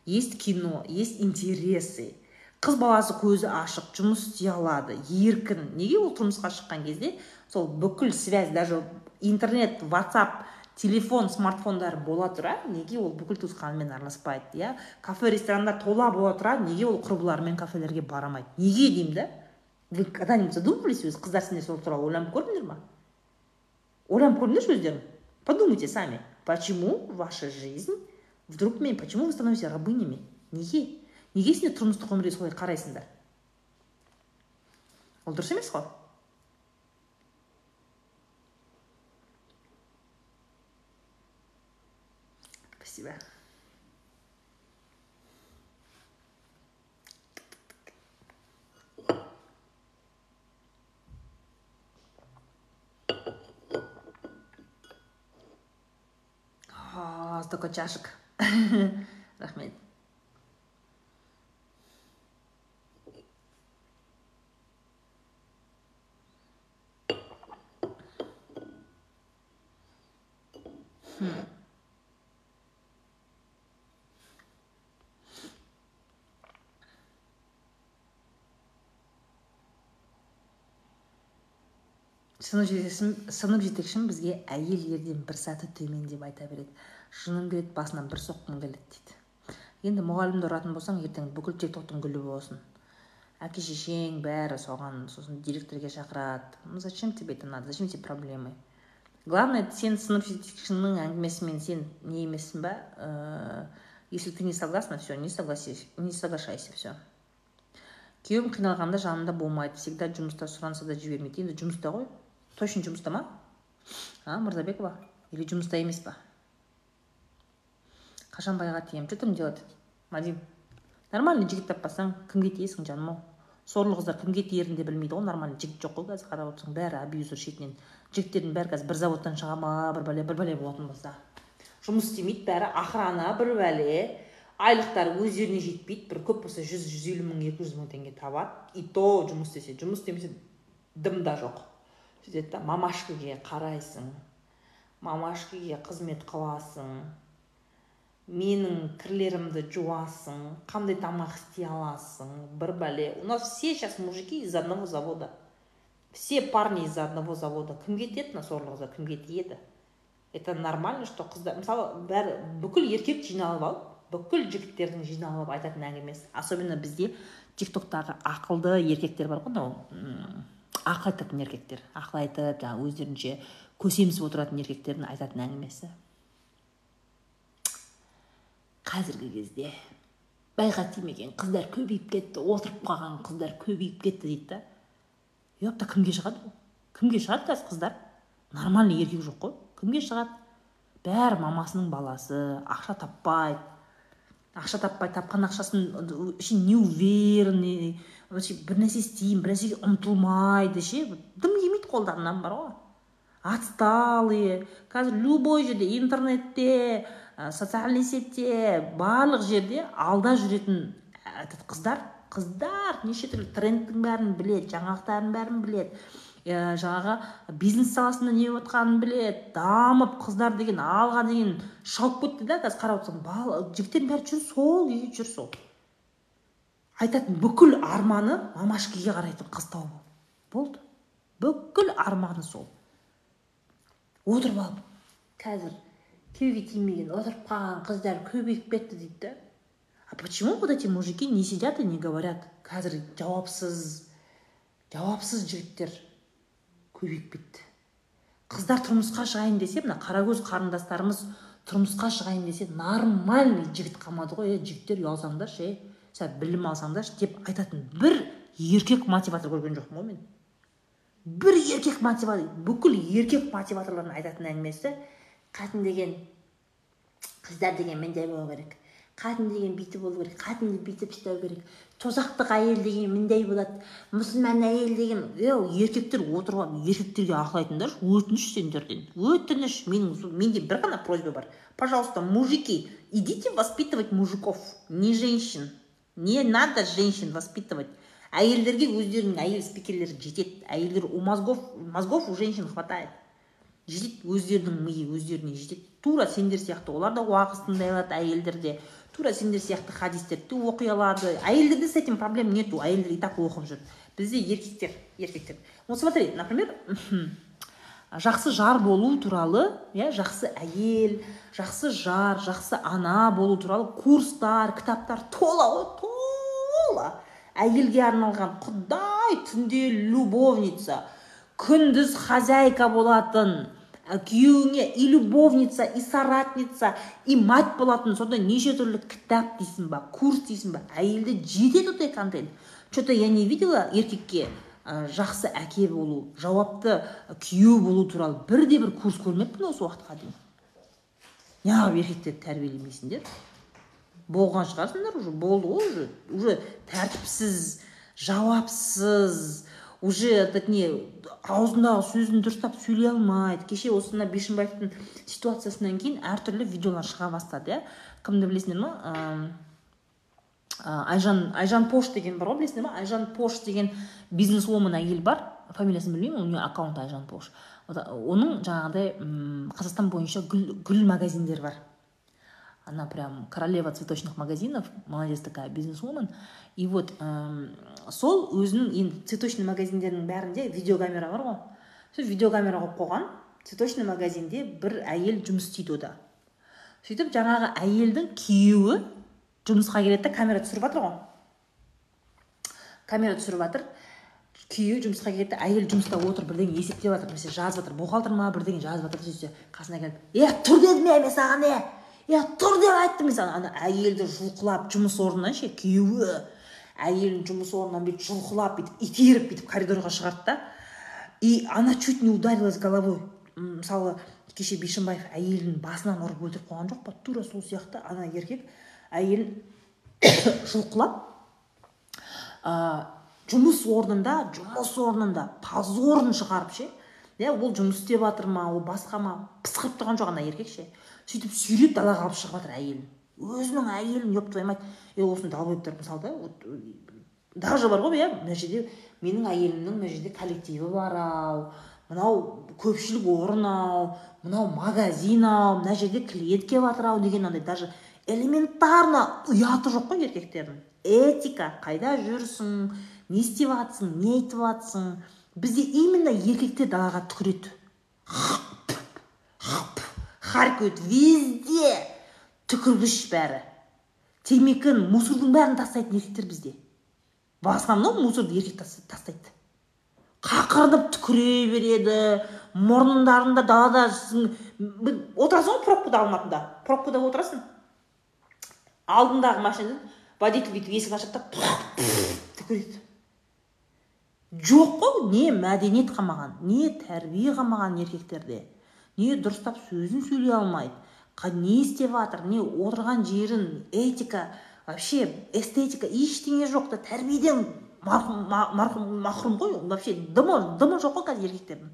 есть кино, есть интересы. қыз баласы көзі ашық жұмыс істей алады еркін. Неге ол тұрмысқа шыққан кезде сол бүкіл связь даже интернет ватсап телефон смартфондар бола тұра неге ол бүкіл туысқанымен араласпайды иә? Кафе ресторандар тола бола тұра неге ол құрбыларымен кафелерге барамайды неге деймін да? Вы когда нибудь задумывались өзі қыздар сендер сол туралы ойланып көрдіңдер ма? Ойланып көрдіңдерші өздерің? Подумайте сами, почему ваша жизнь вдруг мен почему вы становитесь рабынями? Неге неге сендер тұрмыстық өмірге солай қарайсыңдар ол дұрыс емес қой спасибо. Столько чашек рахмет жетекшім сынып жетекшім бізге әйел ерден бір саты төмен деп айта береді. Жыным келеді басынан бір соққым келеді дейді. Енді мұғалімді ұратын болсаң ертең бүкіл тек тоқтың гүлі болсын. Әке шешең бәрі соған сосын директорге шақырады. Зачем тебе это надо? Зачем тебе проблемы? Главное сен сынып жетекшіңнің әңгімесімен сен не емессің ба? Ә, если ты не согласна все не согласись не соглашайся все күйеуім қиналғанда жанымда болмайды. Всегда жұмыста сұранса да жібермейді. Енді жұмыста ғой? Точно жұмыста ма? А мырзабекова? Или жұмыста емес па? Қашан байға тиемін что там делать мадим нормальный жігіт таппасаң кімге тиесің жаным ау? Сорлы қыздар кімге тиерін де білмейді ғой нормальный жігіт жоқ қой қазір қарап отырсаң. Бәрі абьюзер шетінен. Жігіттердің бәрі қазір бір заводтан шыға ма бір бәле бір бәле болатын болса. Жұмыс істемейді бәрі охрана бір бәле. Айлықтары өздеріне жетпейді бір көп болса жүз жүз елу мың екі жүз мың теңге табады. И то жұмыс істесе жұмыс істемесе дым да жоқ. Сөйтеді да мамашкаге қарайсың мамашкаге қызмет қыласың. Менің кірлерімді жуасың қандай тамақ істей аласың бір бәле. У нас все сейчас мужики из одного завода. Все парни из одного завода. Кімге тиеді мына сорлы қыздар? Кімге тиеді это нормально что қыздар мысалы бәрі бүкіл еркек жиналып алып бүкіл жігіттердің жиналып айтатын әңгімесі особенно бізде тик токтағы ақылды еркектер бар ғой мынау ақыл айтатын еркектер. Ақыл айтып жаңағы өздерінше көсемсіп отыратын еркектердің айтатын әңгімесі. Қазіргі кезде байға тимеген қыздар көбейіп кетті отырып қалған қыздар көбейіп кетті дейді да. Ёпта кімге шығады бұл? Кімге шығады қазір қыздар? Нормальный еркек жоқ қой. Кімге шығады? Бәрі мамасының баласы ақша таппайды ақша таппай тапқан ақшасын вообще не уверенный вообще бір нәрсе істеймін бір нәрсеге ұмтылмайды ше. Дым келмейді қолдарынан бар ғой. Отсталые. Қазір любой жерде интернетте социальный сетте барлық жерде алда жүретін этот қыздар қыздар неше түрлі трендтің бәрін білет, жаңалықтардың бәрін білет, ә, жаңағы бизнес саласында не болып жатқанын білет, дамып қыздар деген алға деген шауып кетті да қазір қарап отырсам жігіттердің бәрі жүр сол күйі жүр сол. Айтатын бүкіл арманы мамашкеге қарайтын қыз тауып болды. Бүкіл арманы сол. Отырып алып. Қазір күйеуге тимеген отырып қалған қыздар көбейіп кетті дейді да а почему вот эти мужики не сидят и не говорят? Қазір жауапсыз жауапсыз жігіттер. Көбейіп кетті қыздар тұрмысқа шығайын десе мына қаракөз қарындастарымыз тұрмысқа шығайын десе нормальный жігіт қалмады ғой е жігіттер ұялсаңдаршы е сәл білім алсаңдаршы деп айтатын бір еркек мотиватор көрген жоқпын ғой мен. Бір еркек мотиватор бүкіл еркек мотиваторлардың айтатын әңгімесі қатын деген қыздар деген мындай болу керек. Қатын деген бүйтіп болу керек. Қатынды бүйтіп ұстау керек. Тозақтық әйел деген мындай болады. Мұсылман әйел деген еу еркектер отырып алып еркектерге ақыл айтыңдаршы өтініш сендерден өтініш. Менің менде бір ғана просьба бар. Пожалуйста мужики идите воспитывать мужиков. Не женщин. Не надо женщин воспитывать. Әйелдерге өздерінің әйел спикерлері жетеді. Әйелдер у мозгов мозгов у женщин хватает. Жетеді өздерінің миы өздеріне жетеді. Тура сендер сияқты олар да уағыз тыңдай алады әйелдер де тура сендер сияқты хадистерді оқи алады әйелдерде с этим проблем нету әйелдер и так оқып жүр. Бізде еркектер еркектер. Вот смотри например [COUGHS] жақсы жар болу туралы иә жақсы әйел жақсы жар жақсы ана болу туралы курстар кітаптар тола ғой тола. Әйелге арналған құдай түнде любовница күндіз хозяйка болатын күйеуіңе и любовница и соратница и мать болатын. Сондай неше түрлі кітап дейсің ба курс дейсің ба? Әйелде жетеді ондай контент. Че то я не видела еркекке ә, жақсы әке болу жауапты күйеу болу туралы бірде бір курс көрмеппін осы уақытқа дейін. Неғып еркектерді тәрбиелемейсіңдер болған шығарсыңдар уже болды ғой уже. Уже тәртіпсіз жауапсыз уже этот не аузындағы сөзін дұрыстап сөйлей алмайды. Кеше осы мына бишімбаевтың ситуациясынан кейін әртүрлі видеолар шыға бастады иә. Кімді білесіңдер ма айжан айжан пош деген бар ғой білесіңдер ма айжан пош деген бизнес вумен әйел бар. Фамилиясын білмеймін у нее аккаунт айжан пош. Оның жаңағыдай қазақстан бойынша гүл, гүл магазиндері бар. Она прям королева цветочных магазинов молодец такая бизнесвумен. И вот сол өзінің енді цветочный магазиндердің бәрінде видеокамера бар ғой сол видеокамера қойып қойған цветочный магазинде бір әйел жұмыс істейді ода. Сөйтіп жаңағы әйелдің күйеуі жұмысқа келеді да камера түсіріп жатыр ғой. Камера түсіріп жатыр. Күйеуі жұмысқа келеді әйел жұмыста отыр бірдеңе есептеп жатыр немесе жазып жатыр бухгалтер ма бірдеңе жазып жатыр сөйтсе қасына келіп е тұр дедім е мен саған е! Е тұр деп айттым мен саған ана әйелді жұлқылап жұмыс орнынан ше күйеуі әйелін жұмыс орнынан бүйтіп жұлқылап бүйтіп итеріп бүйтіп коридорға шығарды да. И она чуть не ударилась головой. Мысалы кеше бишімбаев әйелін басынан ұрып өлтіріп қойған жоқ па? Тура сол сияқты. Ана еркек әйелін [COUGHS] жұлқылап ә, жұмыс орнында жұмыс орнында позорын шығарып ше. Иә ол жұмыс істеп жатыр ма ол басқа ма? Пысқырып тұрған жоқ ана еркек ше. Сөйтіп сүйреп далаға алып шығып жатыр әйелін. Өзінің әйелін еп твою мать е осыны далбоебтар мысалы да вот даже бар ғой иә мына жерде менің әйелімнің мына жерде коллективі бар ау. Мынау көпшілік орын ау мынау магазин ау мына жерде клиент келіп жатыр ау деген андай даже элементарно ұяты жоқ қой еркектердің. Этика қайда жүрсің не істеп жатсың не айтып жатсың бізде именно еркектер далаға түкіреді. Харкают везде түкіргіш бәрі темекін мусордың бәрін тастайтын еркектер бізде в основном мусорды еркек тастайды қақырынып түкіре береді мұрындарында далада отырасың ғой пробкада алматыда пробкада отырасың алдындағы машинадан водитель бүйтіп есік ашады да түкіреді жоқ қой не мәдениет қалмаған не тәрбие қалмаған еркектерде не дұрыстап сөзін сөйлей алмайды. Не істеп жатыр не отырған жерін этика вообще эстетика ештеңе жоқ та тәрбиеден махрұм ғой вообще дымы дымы жоқ қой қазір еркектердің.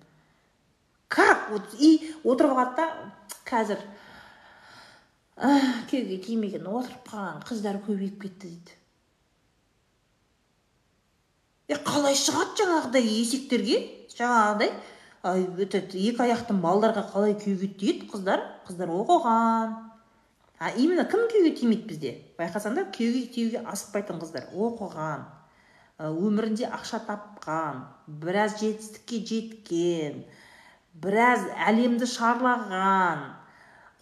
Как? Вот и отырып алады да қазір күйеуге тимеген отырып қалған қыздар көбейіп кетті дейді. Е қалай шығады жаңағыдай есектерге? Жаңағыдай этот екі аяқтың балдарға қалай күйеуге тиеді қыздар. Қыздар оқыған а именно кім күйеуге тимейді бізде? Байқасаңдар күйеуге тиюге асықпайтын қыздар. Оқыған өмірінде ақша тапқан біраз жетістікке жеткен біраз әлемді шарлаған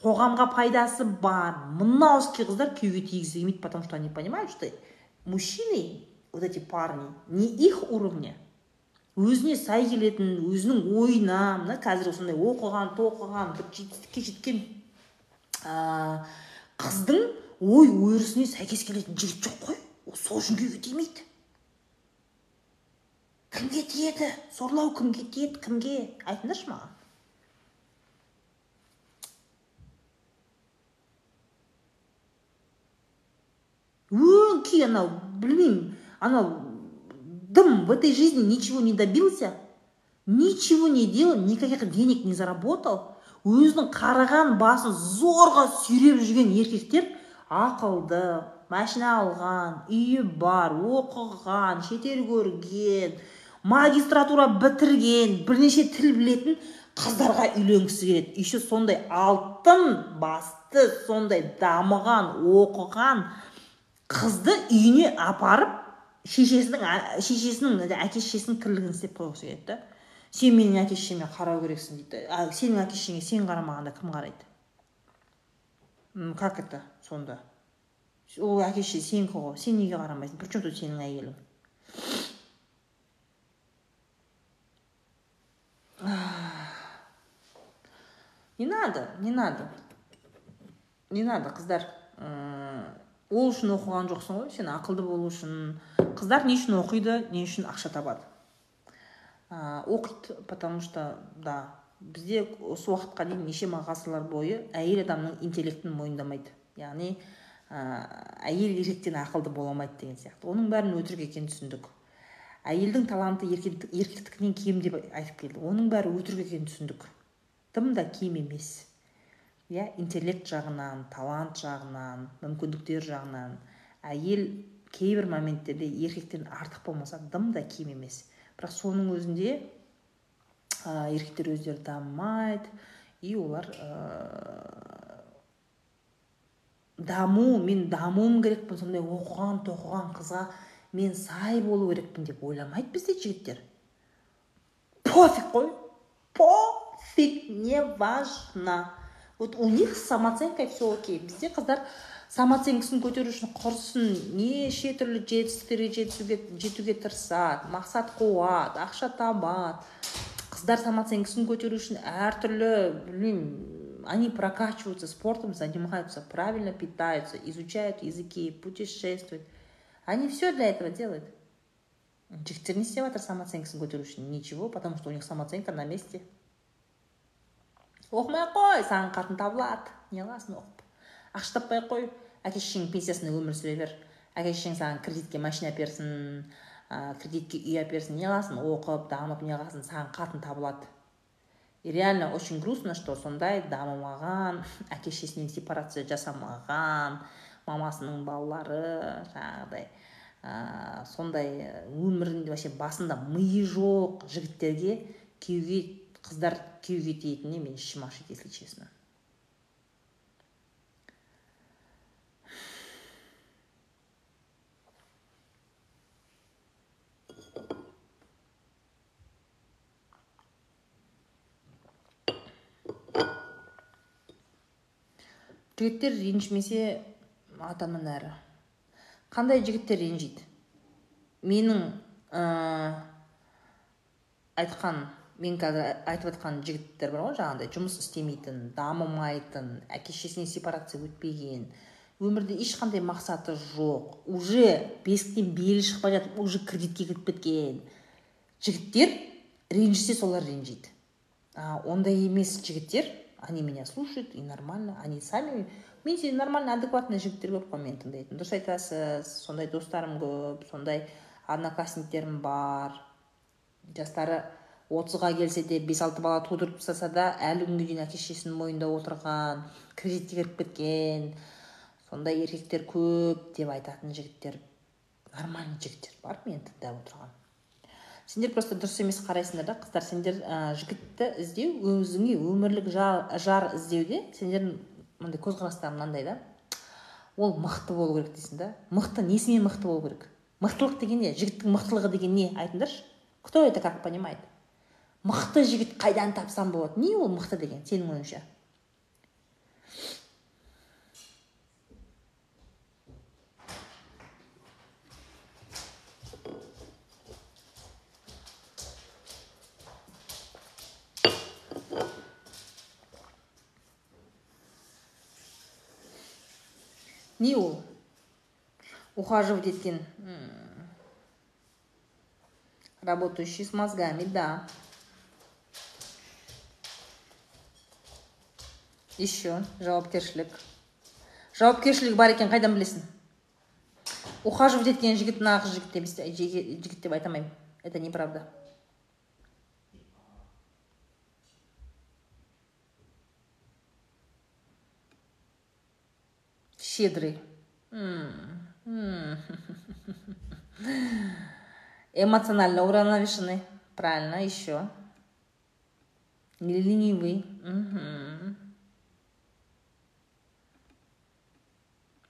қоғамға пайдасы бар. Мынау іске қыздар күйеуге тигісі келмейді потому что они понимают что мужчины вот эти парни не их уровня өзіне сай келетін өзінің ойына мына қазір осындай оқыған тоқыған бір жетістікке жеткен ә, қыздың ой өрісіне сәйкес келетін жігіт жоқ қой. Сол үшін күйеуге тимейді кімге тиеді? Сорлау кімге тиеді? Кімге? Айтыңдаршы маған. Өңкей анау білмеймін. Анау дым в этой жизни ничего не добился ничего не делал никаких денег не заработал. Өзінің қараған басын зорға сүйреп жүрген еркектер ақылды машина алған үйі бар оқыған шетел көрген магистратура бітірген бірнеше тіл білетін қыздарға үйленгісі келеді. Еще сондай алтын басты сондай дамыған оқыған қызды үйіне апарып шешесінің шешесінің әке шешесінің тірлігін істеп қойғысы келеді да. Сен менің әке шешеме қарау керексің дейді. А сенің әке шешеңе сен қарамағанда кім қарайды? Как это сонда? Ол әке шеше сенікі ғой сен неге қарамайсың? При чем тут сенің әйелің? Не надо не надо. Не надо қыздар. Ол үшін оқыған жоқсың ғой сен ақылды болу үшін. Қыздар не үшін оқиды не үшін ақша табады? Оқиды потому что да бізде осы уақытқа дейін нешеме ғасырлар бойы әйел адамның интеллектін мойындамайды. Яғни ә, әйел еркектен ақылды бола алмайды деген сияқты. Оның бәрін өтірік екенін түсіндік. Әйелдің таланты еркектікінен кем деп айтып келді. Оның бәрі өтірік екенін түсіндік. Тым да кем емес. Иә интеллект жағынан талант жағынан мүмкіндіктер жағынан. Әйел кейбір моменттерде еркектен артық болмаса дым да кем емес. Бірақ соның өзінде ә, еркектер өздері дамымайды и олар ә, даму мен дамуым керекпін сондай оқыған тоқыған қызға мен сай болу керекпін деп ойламайды бізде жігіттер. Пофиг қой. Пофиг не важно вот у них с самооценкой все окей бізде қыздар самооценкасын көтеру үшін құрсын неше түрлі жетістіктерге жетуге, жетуге тырысады мақсат қуады ақша табады қыздар самооценкасын көтеру үшін әртүрлі білмеймін они прокачиваются спортом занимаются правильно питаются изучают языки путешествуют они все для этого делают жігіттер не істеп жатыр самооценкасын көтеру үшін ничего потому что у них самооценка на месте Оқымай ақ қой саған қатын табылады. Не қыласың оқып. Ақша таппай ақ қой. Әке шешеңнің пенсиясына өмір сүре бер әке шешең саған кредитке машина әперсін ә, кредитке үй әперсін не қыласың? Оқып дамып не қыласың? Саған қатын табылады. И реально очень грустно что сондай дамымаған әке шешесінен сепарация жасамаған мамасының балалары жаңағыдай ә, сондай өмірінде вообще басында миы жоқ жігіттерге күйеуге қыздар күйеуге тиетініне мен ішім ашиды если честно. Жігіттер ренжімесе атаман әрі. Қандай жігіттер ренжиді? Менің ә, айтқан мен қазір айтып жатқан жігіттер бар ғой жаңағыдай жұмыс істемейтін дамымайтын әке шешесінен сепарация өтпеген өмірде ешқандай мақсаты жоқ уже бесіктен белі шықпай жатып уже кредитке кіріп кеткен. Жігіттер ренжісе солар ренжиді. А, ондай емес жігіттер они меня слушают и нормально они сами менде нормально адекватный жігіттер көп қой мені тыңдайтын дұрыс айтасыз сондай достарым көп сондай одноклассниктерім бар жастары отызға келсе де бес алты бала тудырып тастаса да әлі күнге дейін әке шешесінің мойнында отырған кредитке кіріп кеткен сондай еркектер көп деп айтатын жігіттер нормальный жігіттер бар мені тыңдап отырған? Сендер просто дұрыс емес қарайсыңдар да қыздар. Сендер ә, жігітті іздеу өзіңе өмірлік жар, жар іздеуде сендердің мындай көзқарастарың мынандай да. Ол мықты болу керек дейсің да. Мықты несімен мықты болу керек? Мықтылық деген не? Жігіттің мықтылығы деген не? Айтыңдаршы. Кто это как понимает? Мықты жігіт қайдан тапсам болады? Не ол мықты деген сенің ойыңша? Не ол? Ухаживать еткен работающий с мозгами да. Еще жауапкершілік. Жауапкершілігі бар екен қайдан білесің? Ухаживать еткен жігіт нағыз жігіт емес жігіт деп айта алмаймын. Это неправда. Щедрый. [LAUGHS] Эмоционально уравновешенный. Правильно еще ленивый.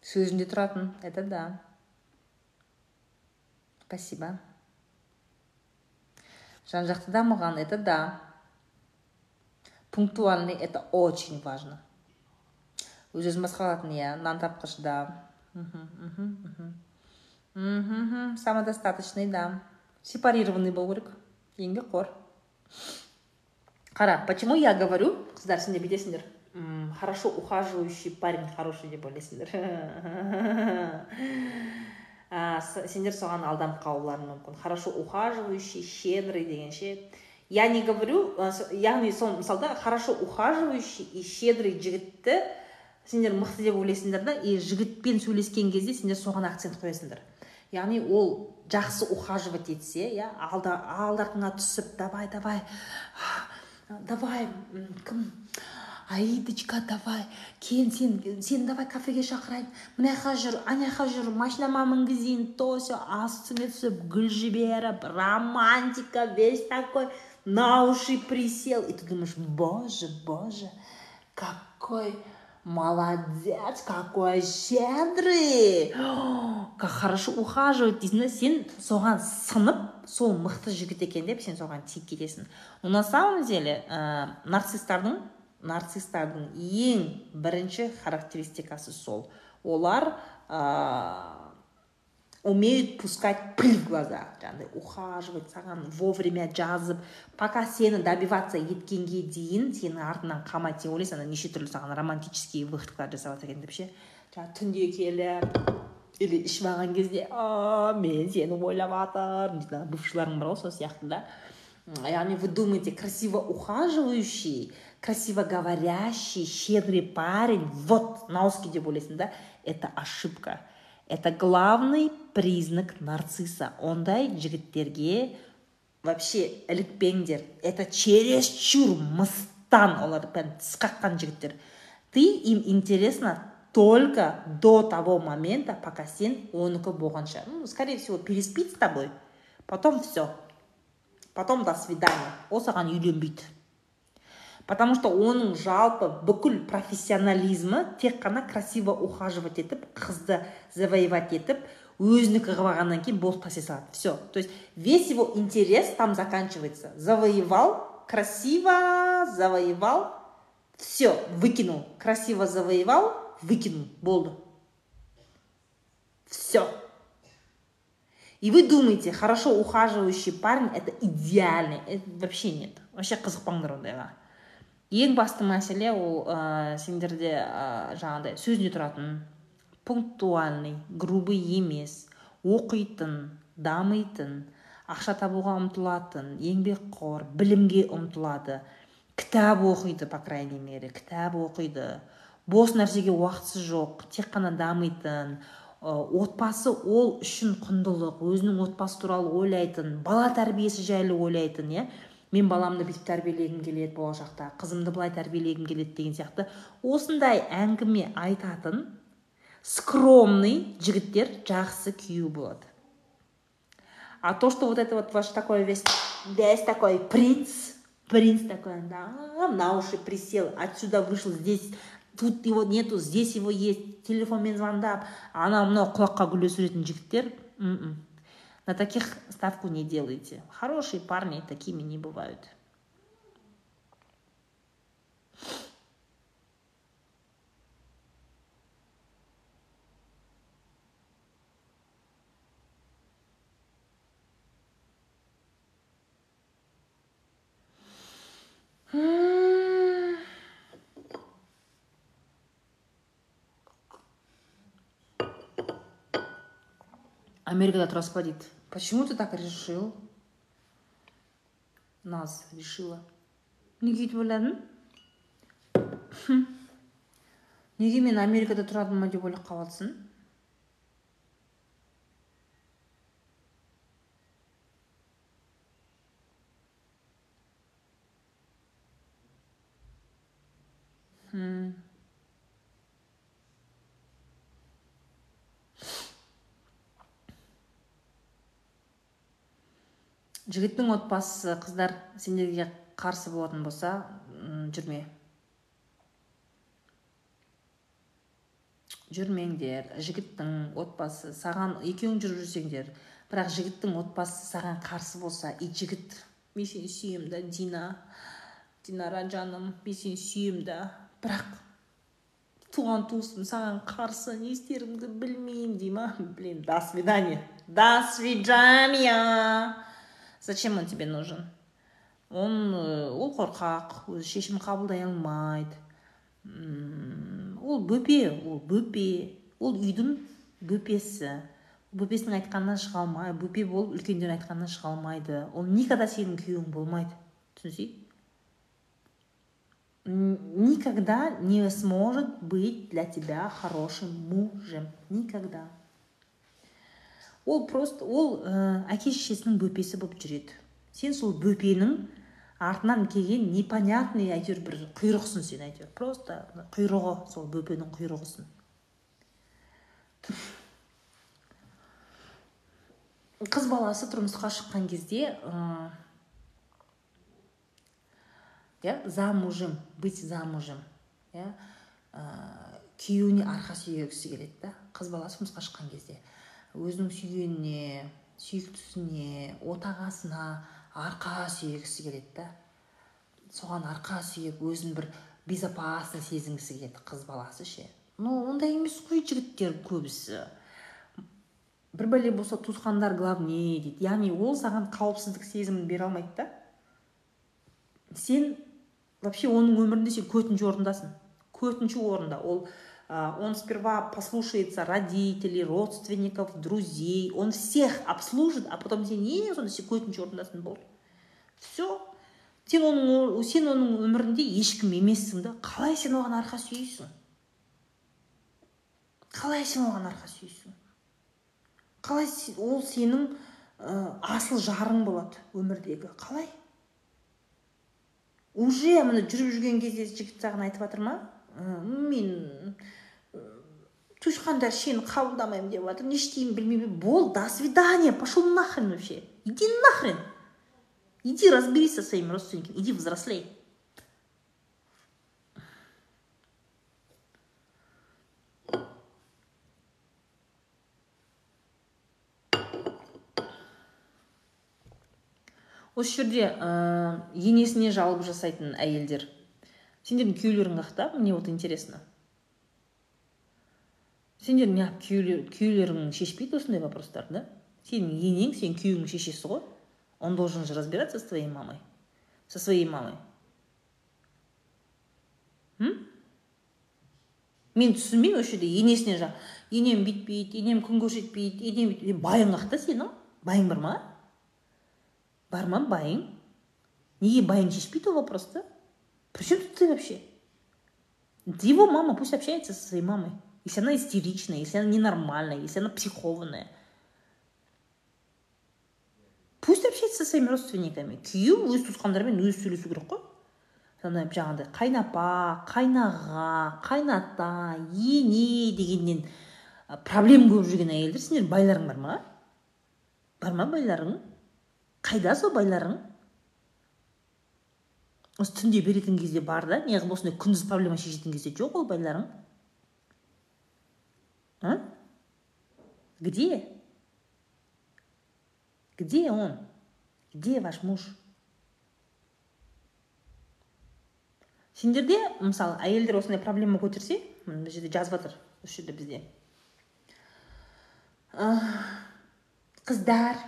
Сөзінде тұратын это да. Спасибо. Жан жақты дамыған это да. Пунктуальный это очень важно. Өз өзін басқара алатын иә нан тапқыш да. Самодостаточный да. Сепарированный болу керек еңбекқор қара почему я говорю қыздар сендер бүйтесіңдер хорошо ухаживающий парень хороший деп ойлайсыңдар сендер соған алданып қалуларың мүмкін. Хорошо ухаживающий щедрый дегенше я не говорю яғни сол мысалда хорошо ухаживающий и щедрый жігітті сендер мықты деп ойлайсыңдар да и жігітпен сөйлескен кезде сендер соған акцент қоясыңдар. Яғни ол жақсы ухаживать етсе иә алда түсіп давай давай давай кім? Аидочка давай. Кел сен сен давай кафеге шақырайын. Мына жаққа жүр ана жаққа жүр машинама мінгізейін то все үстіңе түсіп гүл жіберіп романтика весь такой на уши присел. И ты думаешь боже боже какой молодец какой щедрый! Как хорошо ухаживает дейсің да сен соған сынып сол мықты жігіт екен деп сен соған тиіп кетесің но на самом деле ә, нарцисстердің нарцисстердің ең бірінші характеристикасы сол. Олар ә, умеют пускать пыль в глаза жаңағыдай ухаживать саған вовремя жазып пока сені добиваться еткенге дейін сенің артыңнан қалмайды сен ойлайсың ана неше түрлі саған романтический выходкалар жасап жатыр екен деп ше. Жаңағы түнде келіп или ішіп алған кезде а мен сені ойлап жатырмын дейді бывшыларың бар ғой сол сияқты да. Яғни вы думаете красиво ухаживающий красиво говорящий щедрый парень. Вот науски деп ойлайсың да? Это ошибка. Это главный признак нарцисса. Ондай жігіттерге вообще ілікпеңдер это чересчур мыстан олар прям тіс қаққан жігіттер ты им интересно только до того момента пока сен оныкі болғанша ну скорее всего переспит с тобой. Потом все потом до свидания. Ол саған үйленбейді потому что оның жалпы бүкіл профессионализмі тек қана красиво ухаживать етіп қызды завоевать етіп өзінікі қылып алғаннан кейін болды таси салады все то есть весь его интерес там заканчивается завоевал красиво завоевал все выкинул красиво завоевал выкинул болды все и вы думаете хорошо ухаживающий парень это идеальный это вообще нет вообще қызықпаңдар ондайға ең басты мәселе ол ә, сендерде ә, жаңағыдай сөзінде тұратын пунктуальный грубый емес оқитын дамитын ақша табуға ұмтылатын еңбекқор білімге ұмтылады кітап оқиды по крайней мере кітап оқиды бос нәрсеге уақытысы жоқ тек қана дамитын отбасы ол үшін құндылық өзінің отбасы туралы ойлайтын бала тәрбиесі жайлы ойлайтын иә? Мен баламды бүйтіп тәрбиелегім келеді болашақта қызымды былай тәрбиелегім келеді деген сияқты. Осындай әңгіме айтатын скромный жігіттер жақсы күйеу болады. А то что вот это вот ваш такой весь весь такой принц принц такой да на уши присел отсюда вышел здесь тут его нету здесь его есть телефонмен звондап анау мынау құлаққа гүл өсіретін жігіттер на таких ставку не делайте. Хорошие парни такими не бывают. Ба дейді почему ты так решил? Наз решила неге өйтіп ойладың неге мен америкада тұрадым деп ойлап қалып жігіттің отбасысы қыздар сендерге қарсы болатын болса жүрме. Жүрмеңдер жігіттің отбасы саған екеуің жүріп жүрсеңдер бірақ жігіттің отбасы саған қарсы болса и жігіт. Мен сені сүйемін да дина. Динара жаным мен сені сүйемін да. Бірақ туған туысым саған қарсы не істерімді білмеймін дей ма блин до свидания. До свидания. Зачем он тебе нужен? Он э, ол қорқақ өзі шешім қабылдай алмайды. Ол бөпе ол бөпе. Ол үйдің бөпесі. Бөпесінің айтқанынан шыға алмайды бөпе болып үлкендер айтқанынан шыға алмайды. Ол никогда сенің күйеуің болмайды. Түсінсей? Никогда не сможет быть для тебя хорошим мужем. Никогда. Ол просто ол ә, әке шешесінің бөпесі болып жүреді. Сен сол бөпенің артынан келген непонятный әйтеуір бір құйрықсың сен әйтеуір. Просто құйрығы сол бөпенің құйрығысың. Қыз баласы тұрмысқа шыққан кезде иә замужем быть замужем иә күйеуіне арқа сүйегісі келеді да қыз баласы тұрмысқа шыққан кезде. Өзінің сүйгеніне сүйіктісіне отағасына арқа сүйегісі келеді да. Соған арқа сүйеп өзін бір безопасно сезінгісі келеді қыз баласы ше. Но ондай емес қой жігіттер көбісі. Бір бәле болса туысқандар главнее дейді. Яғни ол саған қауіпсіздік сезімін бере алмайды да. Сен вообще оның өмірінде сен көтінші орындасың көтінші орында ол он сперва послушается родителей родственников друзей. Он всех обслужит а потом сен ең сонда сен көтінші орындасың болды все сен оның сен оның өмірінде ешкім емессің да қалай сен оған арқа сүйейсің? Қалай сен оған арқа сүйейсің? Қалай ол сенің ә, асыл жарың болады өмірдегі? Қалай? Уже міне жүріп жүрген кезде жігіт саған айтып жатыр ма? Мен туысқандар сені қабылдамаймын деп жатыр. Не істеймін білмеймін. Бол до свидания пошел нахрен вообще. Иди нахрен. Иди разберись со своими родственниками иди взрослей. Осы жерде ә, енесіне жалоба жасайтын әйелдер сендердің күйеулерің қаяқта мне вот интересно. Сендер неғып күйеулерің шешпейді осындай вопростарды да? Сенің енең сенің күйеуіңнің шешесі ғой. Он должен же разбираться с твоей мамой со своей мамой. М? Мен түсінбеймін осы жерде енесіне жа енем бүйтпейді енем күн көрсетпейді енем бүйтпейді. Байың ақ та сенің? Байың бар ма? Бар ма байың? Неге байың шешпейді ол вопросты при чем тут ты вообще? Его мама пусть общается со своей мамой. Если она истеричная если она ненормальная если она психованная. Пусть общается со своими родственниками. Күйеу өз туысқандарымен өзі сөйлесу керек қой ана жаңағыдай қайнапа қайнаға қайната ене дегеннен проблема көріп жүрген әйелдер сендер байларың бар ма? Бар ма байларың? Қайда сол байларың? Осы түнде беретін кезде бар да неғып осындай күндіз проблема шешетін кезде жоқ ол байларың? А? Где? Где он? Где ваш муж? Сендерде мысалы әйелдер осындай проблема көтерсе мына жерде жазып жатыр осы жерде бізде. Қыздар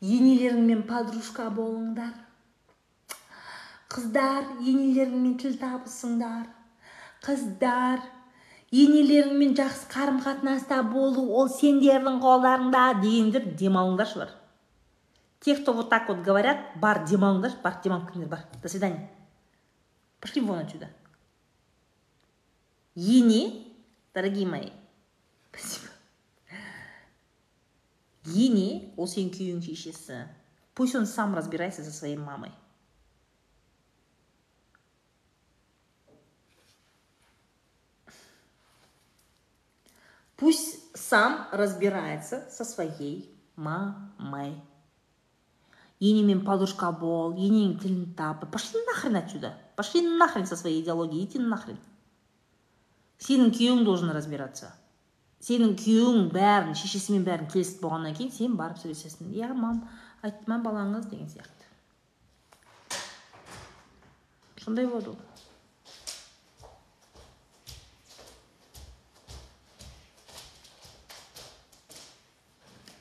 енелеріңмен подружка болыңдар. Қыздар енелеріңмен тіл табысыңдар қыздар енелеріңмен жақсы қарым қатынаста болу ол сендердің қолдарыңда дегендер демалыңдаршы бар те кто вот так вот говорят бар демалыңдаршы бар демалып кетіңдер бар до свидания Пошли вон отсюда. Ене, дорогие мои, спасибо. Ене, ол сенің күйеуің шешесі. Пусть он сам разбирается со своей мамой. Пусть сам разбирается со своей мамой. Енемен подружка бол енеңнің тілін тап пошли нахрен отсюда. Пошли нахрен со своей идеологией иди нахрен. Сенің күйеуің должен разбираться. Сенің күйеуің бәрін шешесімен бәрін келісіп болғаннан кейін сен барып сөйлесесің. Иә мам ма балаңыз деген сияқты. Сондай болады ол.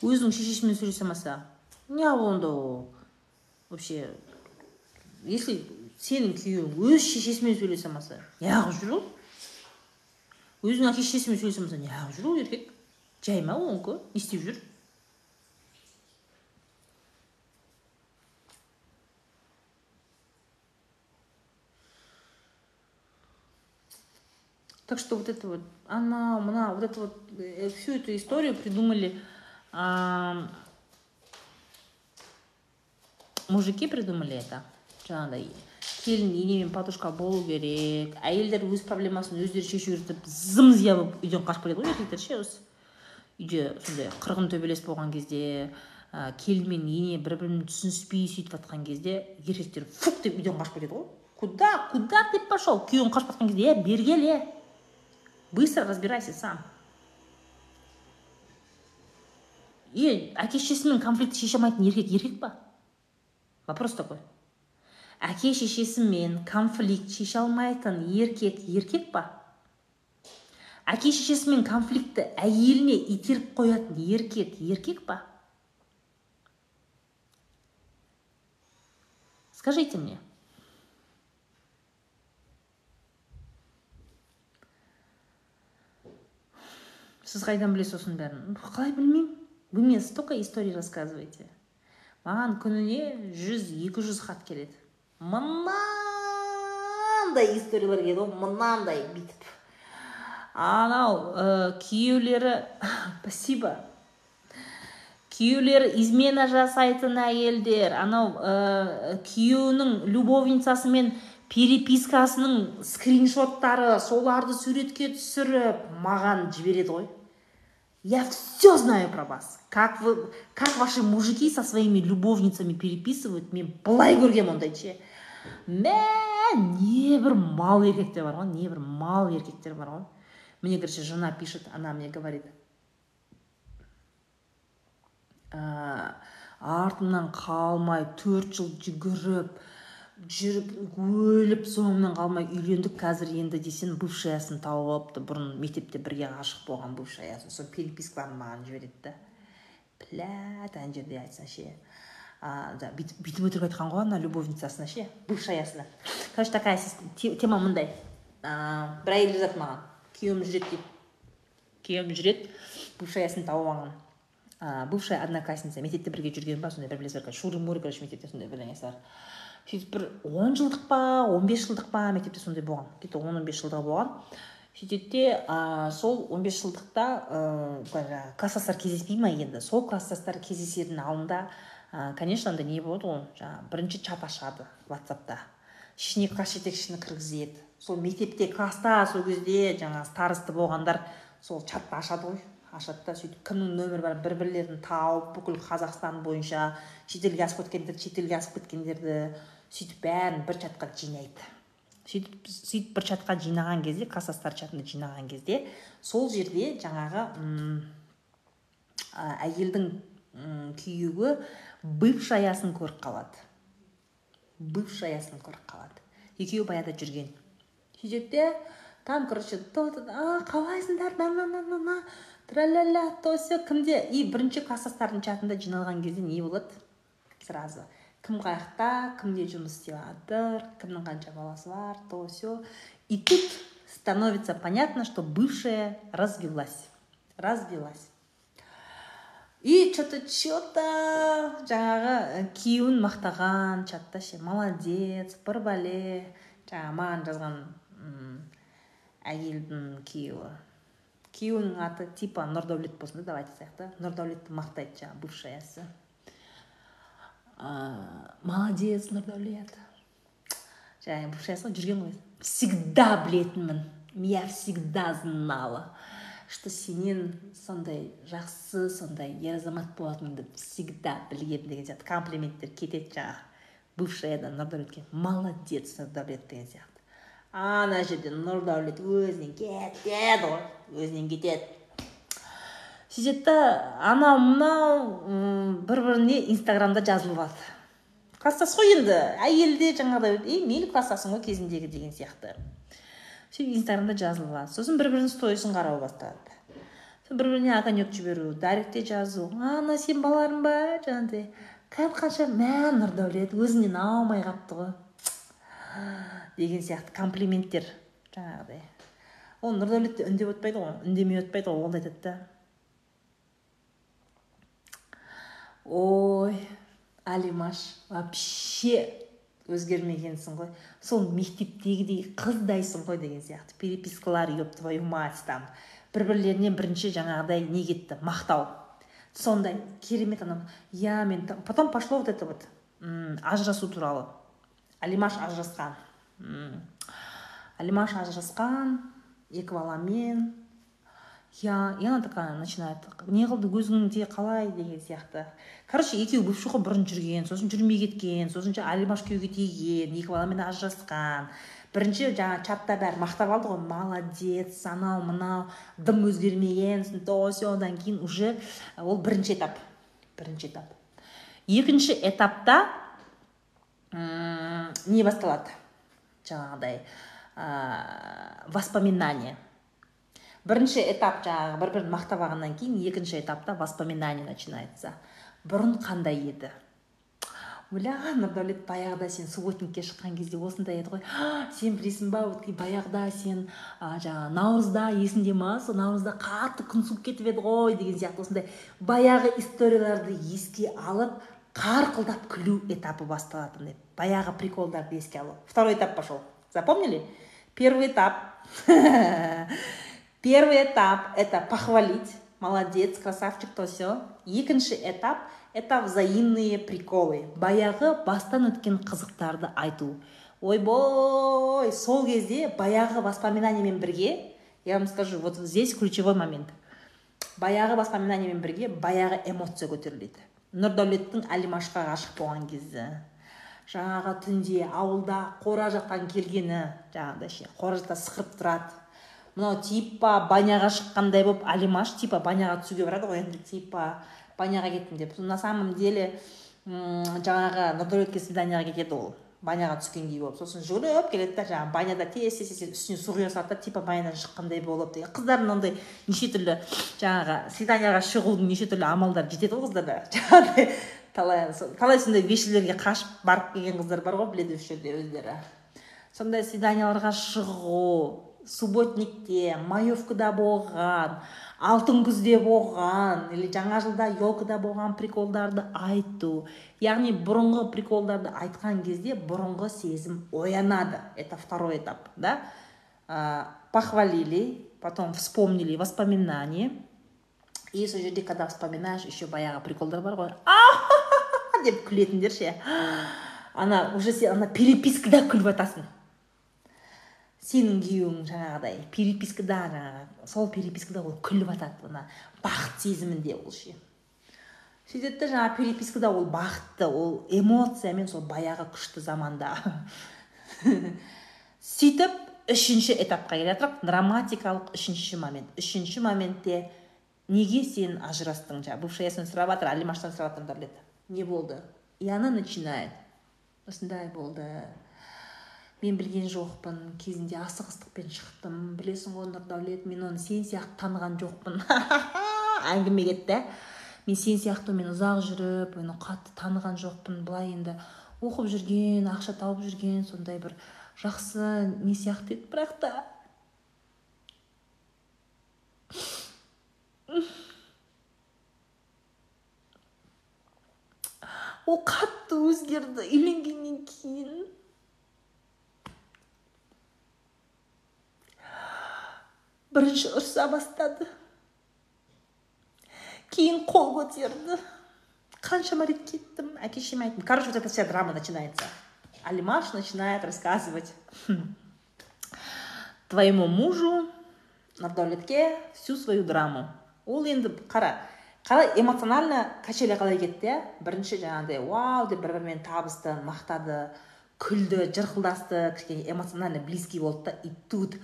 өзінің шешесімен сөйлесе алмаса не онда ол вообще если сенің күйеуің өз шешесімен сөйлесе алмаса неғып жүр ол өзінің әке шешесімен сөйлесе алмаса неғып жүр ол еркек жай ма онікі не істеп жүр так что вот это вот она мына вот это вот э, всю эту историю придумали мужики придумали это жаңағыдай келін енемен подружка болу керек әйелдер өз проблемасын өздері шешіп жүріп зым зия болып үйден қашып кетеді ғой еркектер ше осы үйде сондай қырғын төбелес болған кезде келін мен ене бір бірін түсініспей сөйтіп жатқан кезде еркектер фук деп үйден қашып кетеді ғой куда куда ты пошел? Күйеуің қашып жатқан кезде е бері кел е быстро разбирайся сам е әке шешесімен конфликт шеше алмайтын еркек еркек па? Вопрос такой. Әке шешесімен конфликт шеше алмайтын еркек еркек па? Әке шешесімен конфликтті әйеліне итеріп қоятын еркек еркек па? Скажите мне. Сіз қайдан білесіз осының бәрін? Қалай білмеймін. Вы мне столько историй рассказываете. Маған күніне жүз екі жүз хат келеді. Мынандай историялар келеді ғой мынандай бүйтіп. Анау ә, күйеулері [LAUGHS] спасибо. Күйеулері измена жасайтын әйелдер анау ә, күйеуінің любовницасымен перепискасының скриншоттары соларды суретке түсіріп маған жібереді ғой. Я все знаю про вас. Как, вы, как ваши мужики со своими любовницами переписывают, мен былай көргем ше мә небір мал еркектер бар ғой небір мал еркектер бар ғой мне короче жена пишет она мне говорит артымнан қалмай төрт жыл жүгіріп жүріп өліп соңымнан қалмай үйлендік қазір енді десең бывшаясын тауып алыпты бұрын мектепте бірге ғашық болған бывшаясын сол перепискаларын маған жібереді да. Блять ана жерде айтса ше. Бүйтіп өтірік айтқан ғой ана любовницасына ше бывшаясына короче такая тема мындай. Бір әйел жазады маған. Күйеуім жүреді дейді күйеуім жүреді бывшаясын тауып алған. Бывшая одноклассница мектепте бірге жүрген ба сондай бір білесіздер шуры муры короче мектепте сондай бірдеңесі бар. Сөйтіп бір он жылдық па он бес жылдық па мектепте сондай болған. Где то он он бес жылдығы болған. Сөйтеді де ә, сол он бес жылдықта ә, жаңағы класстастар кездеспей ма енді? Сол класстастар кездесердің алдында ә, конечно андай не болады ғой жаңағы бірінші чат ашады ватсапта. Ішіне класс жетекшіні кіргізеді. Сол мектепте класста сол кезде жаңағы старосты болғандар сол чатты ашады ғой. Ашады да сөйтіп кімнің нөмірі бар бір бірлерін тауып бүкіл қазақстан бойынша шетелге асып кеткендерді шетелге асып кеткендерді сөйтіп бәрін бір чатқа жинайды. Сөйтіп сөйтіп бір чатқа жинаған кезде класстастар чатына жинаған кезде сол жерде жаңағы м әйелдің күйеуі бывшаясын көріп қалады. Бывшаясын көріп қалады. Екеуі баяғыда жүрген. Сөйтеді де там короче то қалайсыңдар? На траля то все кімде? И бірінші класстастардың чатында жиналған кезде не болады? Сразу. Кім қаяқта кімде жұмыс істеп жатыр кімнің қанша баласы бар то все. И тут становится понятно что бывшая развелась развелась и че то че то жаңағы күйеуін мақтаған чатта ше молодец бір бәле жаңағы маған жазған әйелдің күйеуі. Күйеуінің аты типа нұрдәулет болсын да давайте айтсақ та нұрдәулетті мақтайды жаңағы бывшаясы. Молодец нұрдәулет жаңағы бывшаясы жүрген ғой всегда білетінмін я всегда знала что сенен сондай жақсы сондай ер азамат болатыныңды всегда білгенмін деген сияқты. Комплименттер кетеді жаңағы. Бывшаядан нұрдәулетке молодец нұрдәулет деген сияқты. Ана жерде нұрдәулет өзінен кетеді ғой. Өзінен кетеді. Сөйтеді да анау мынау бір біріне инстаграмда жазылып алады класстас қой енді әйелі де жаңағыдай ей мейлі класстасың ғой кезіндегі деген сияқты. Сөйтіп инстаграмда жазылып алады сосын бір бірінің сторисін қарау бастады. Бір біріне огонек жіберу дайректте жазу. Ана сенің балаларың ба? жаңағыдай. Қанша мә нұрдәулет өзіңнен аумай қалыпты ғой деген сияқты комплименттер жаңағыдай. Ол нұрдәулет те үндеп отпайды ғой үндемей отпайды ғой ол да айтады да. Ой алимаш вообще өзгермегенсің ғой. Сол мектептегідей қыздайсың ғой деген сияқты. Перепискалар еп твою мать там. Бір бірлеріне бірінші жаңағыдай не кетті? Мақтау. Сондай керемет анау я мен потом пошло вот это вот ажырасу туралы. Алимаш ажырасқан. Алимаш ажырасқан. Екі баламен. Я такая начинает не қылды өзіңде қалай деген сияқты. Короче екеуі бывший ғой бұрын жүрген сосын жүрмей кеткен сосын алимаш күйеуге тиген екі баламен ажырасқан. Бірінші жаңа чатта бәрі мақтап алды ғой. Молодец анау мынау дым өзгермеген то все одан кейін уже ол бірінші этап. Бірінші этап. Екінші этапта не басталады. Жаңағыдай ә, воспоминание бірінші этап жаңағы бір бірін мақтап алғаннан кейін екінші этапта воспоминание начинается. Бұрын қандай еді? Ойла нұрдәулет баяғыда сен субботникке шыққан кезде осындай еді ғой. Сен білесің ба баяғыда сен жаңағы наурызда есіңде ма? Сол наурызда қатты күн суып кетіп еді ғой деген сияқты осындай баяғы историяларды еске алып қарқылдап күлу этапы басталатын баяғы приколдарды еске алу. Второй этап пошел. Запомнили? Первый этап. [LAUGHS] Первый этап – это похвалить. Молодец, красавчик, то все. Екінші этап – это взаимные приколы. Баяғы бастан өткен қызықтарды айту. Ойбой, сол кезде баяғы воспоминаниямен бірге, я вам скажу, вот здесь ключевой момент. Баяғы воспоминаниямен бірге баяғы эмоция көтеріледі. Нұрдәулеттің әлимашқа ғашық болған кезі жаңағы түнде ауылда қора жақтан келгені жаңағыдай ше қора жақта сықырып тұрады мынау типа баняға шыққандай болып алимаш типа баняға түсуге барады ғой енді типа баняға кеттім деп. На самом деле жаңағы нұрдәулетке свиданиеға кетеді ол баняға түскендей болып. Сосын жүгіріп келеді да жаңағы баняда тез тез тез үстіне су құя салады да типа банядан шыққандай болып деген. Қыздар мынандай неше түрлі жаңағы свиданияға шығудың неше түрлі амалдары жетеді ғой қыздарда. [LAUGHS] Жаңағыдай талай талай сондай вешелерге қашып барып келген қыздар бар ғой біледі осы жерде өздері. Сондай свиданияларға шығу субботникте маевкада болған алтын күзде болған или жаңа жылда елкада болған приколдарды айту. Яғни бұрынғы приколдарды айтқан кезде бұрынғы сезім оянады. Это второй этап да? Похвалили потом вспомнили воспоминания. И сол жерде когда вспоминаешь еще баяғы приколдар бар ғой. Деп күлетіндер ше ана уже сен ана перепискада күліп жатасың сенің күйеуің жаңағыдай перепискада жаңағы сол перепискада ол күліп жатады ана бақыт сезімінде ол ше. Сөйтеді да жаңағы перепискада ол бақытты ол эмоциямен сол баяғы күшті заманда. [LAUGHS] Сөйтіп үшінші этапқа келе жатырмық драматикалық үшінші момент. Үшінші моментте неге сен ажырастың жаңағы? Бывшаясынан сұрап жатыр алимаштан сұрап жатыр не болды. И она начинает. Осындай болды. Мен білген жоқпын кезінде асығыстықпен шықтым. Білесің ғой нұрдәулет мен оны сен сияқты таныған жоқпын. [LAUGHS] Әңгіме кетті. Мен сен сияқты мен ұзақ жүріп оны қатты таныған жоқпын. Былай енді оқып жүрген ақша тауып жүрген сондай бір жақсы не сияқты еді бірақ та. Ол қатты өзгерді үйленгеннен кейін. Бірінші ұрса бастады. Кейін қол көтерді. Қаншама рет кеттім. Әке шешеме айттым короче вот эта вся драма начинается. Алимаш начинает рассказывать [LAUGHS] твоему мужу нұрдәулетке всю свою драму ол енді қара қалай эмоционально качеля қалай кетті иә? Бірінші жаңағыдай вау деп бір бірімен табысты мақтады күлді жырқылдасты кішкене эмоционально близкий болды да и тут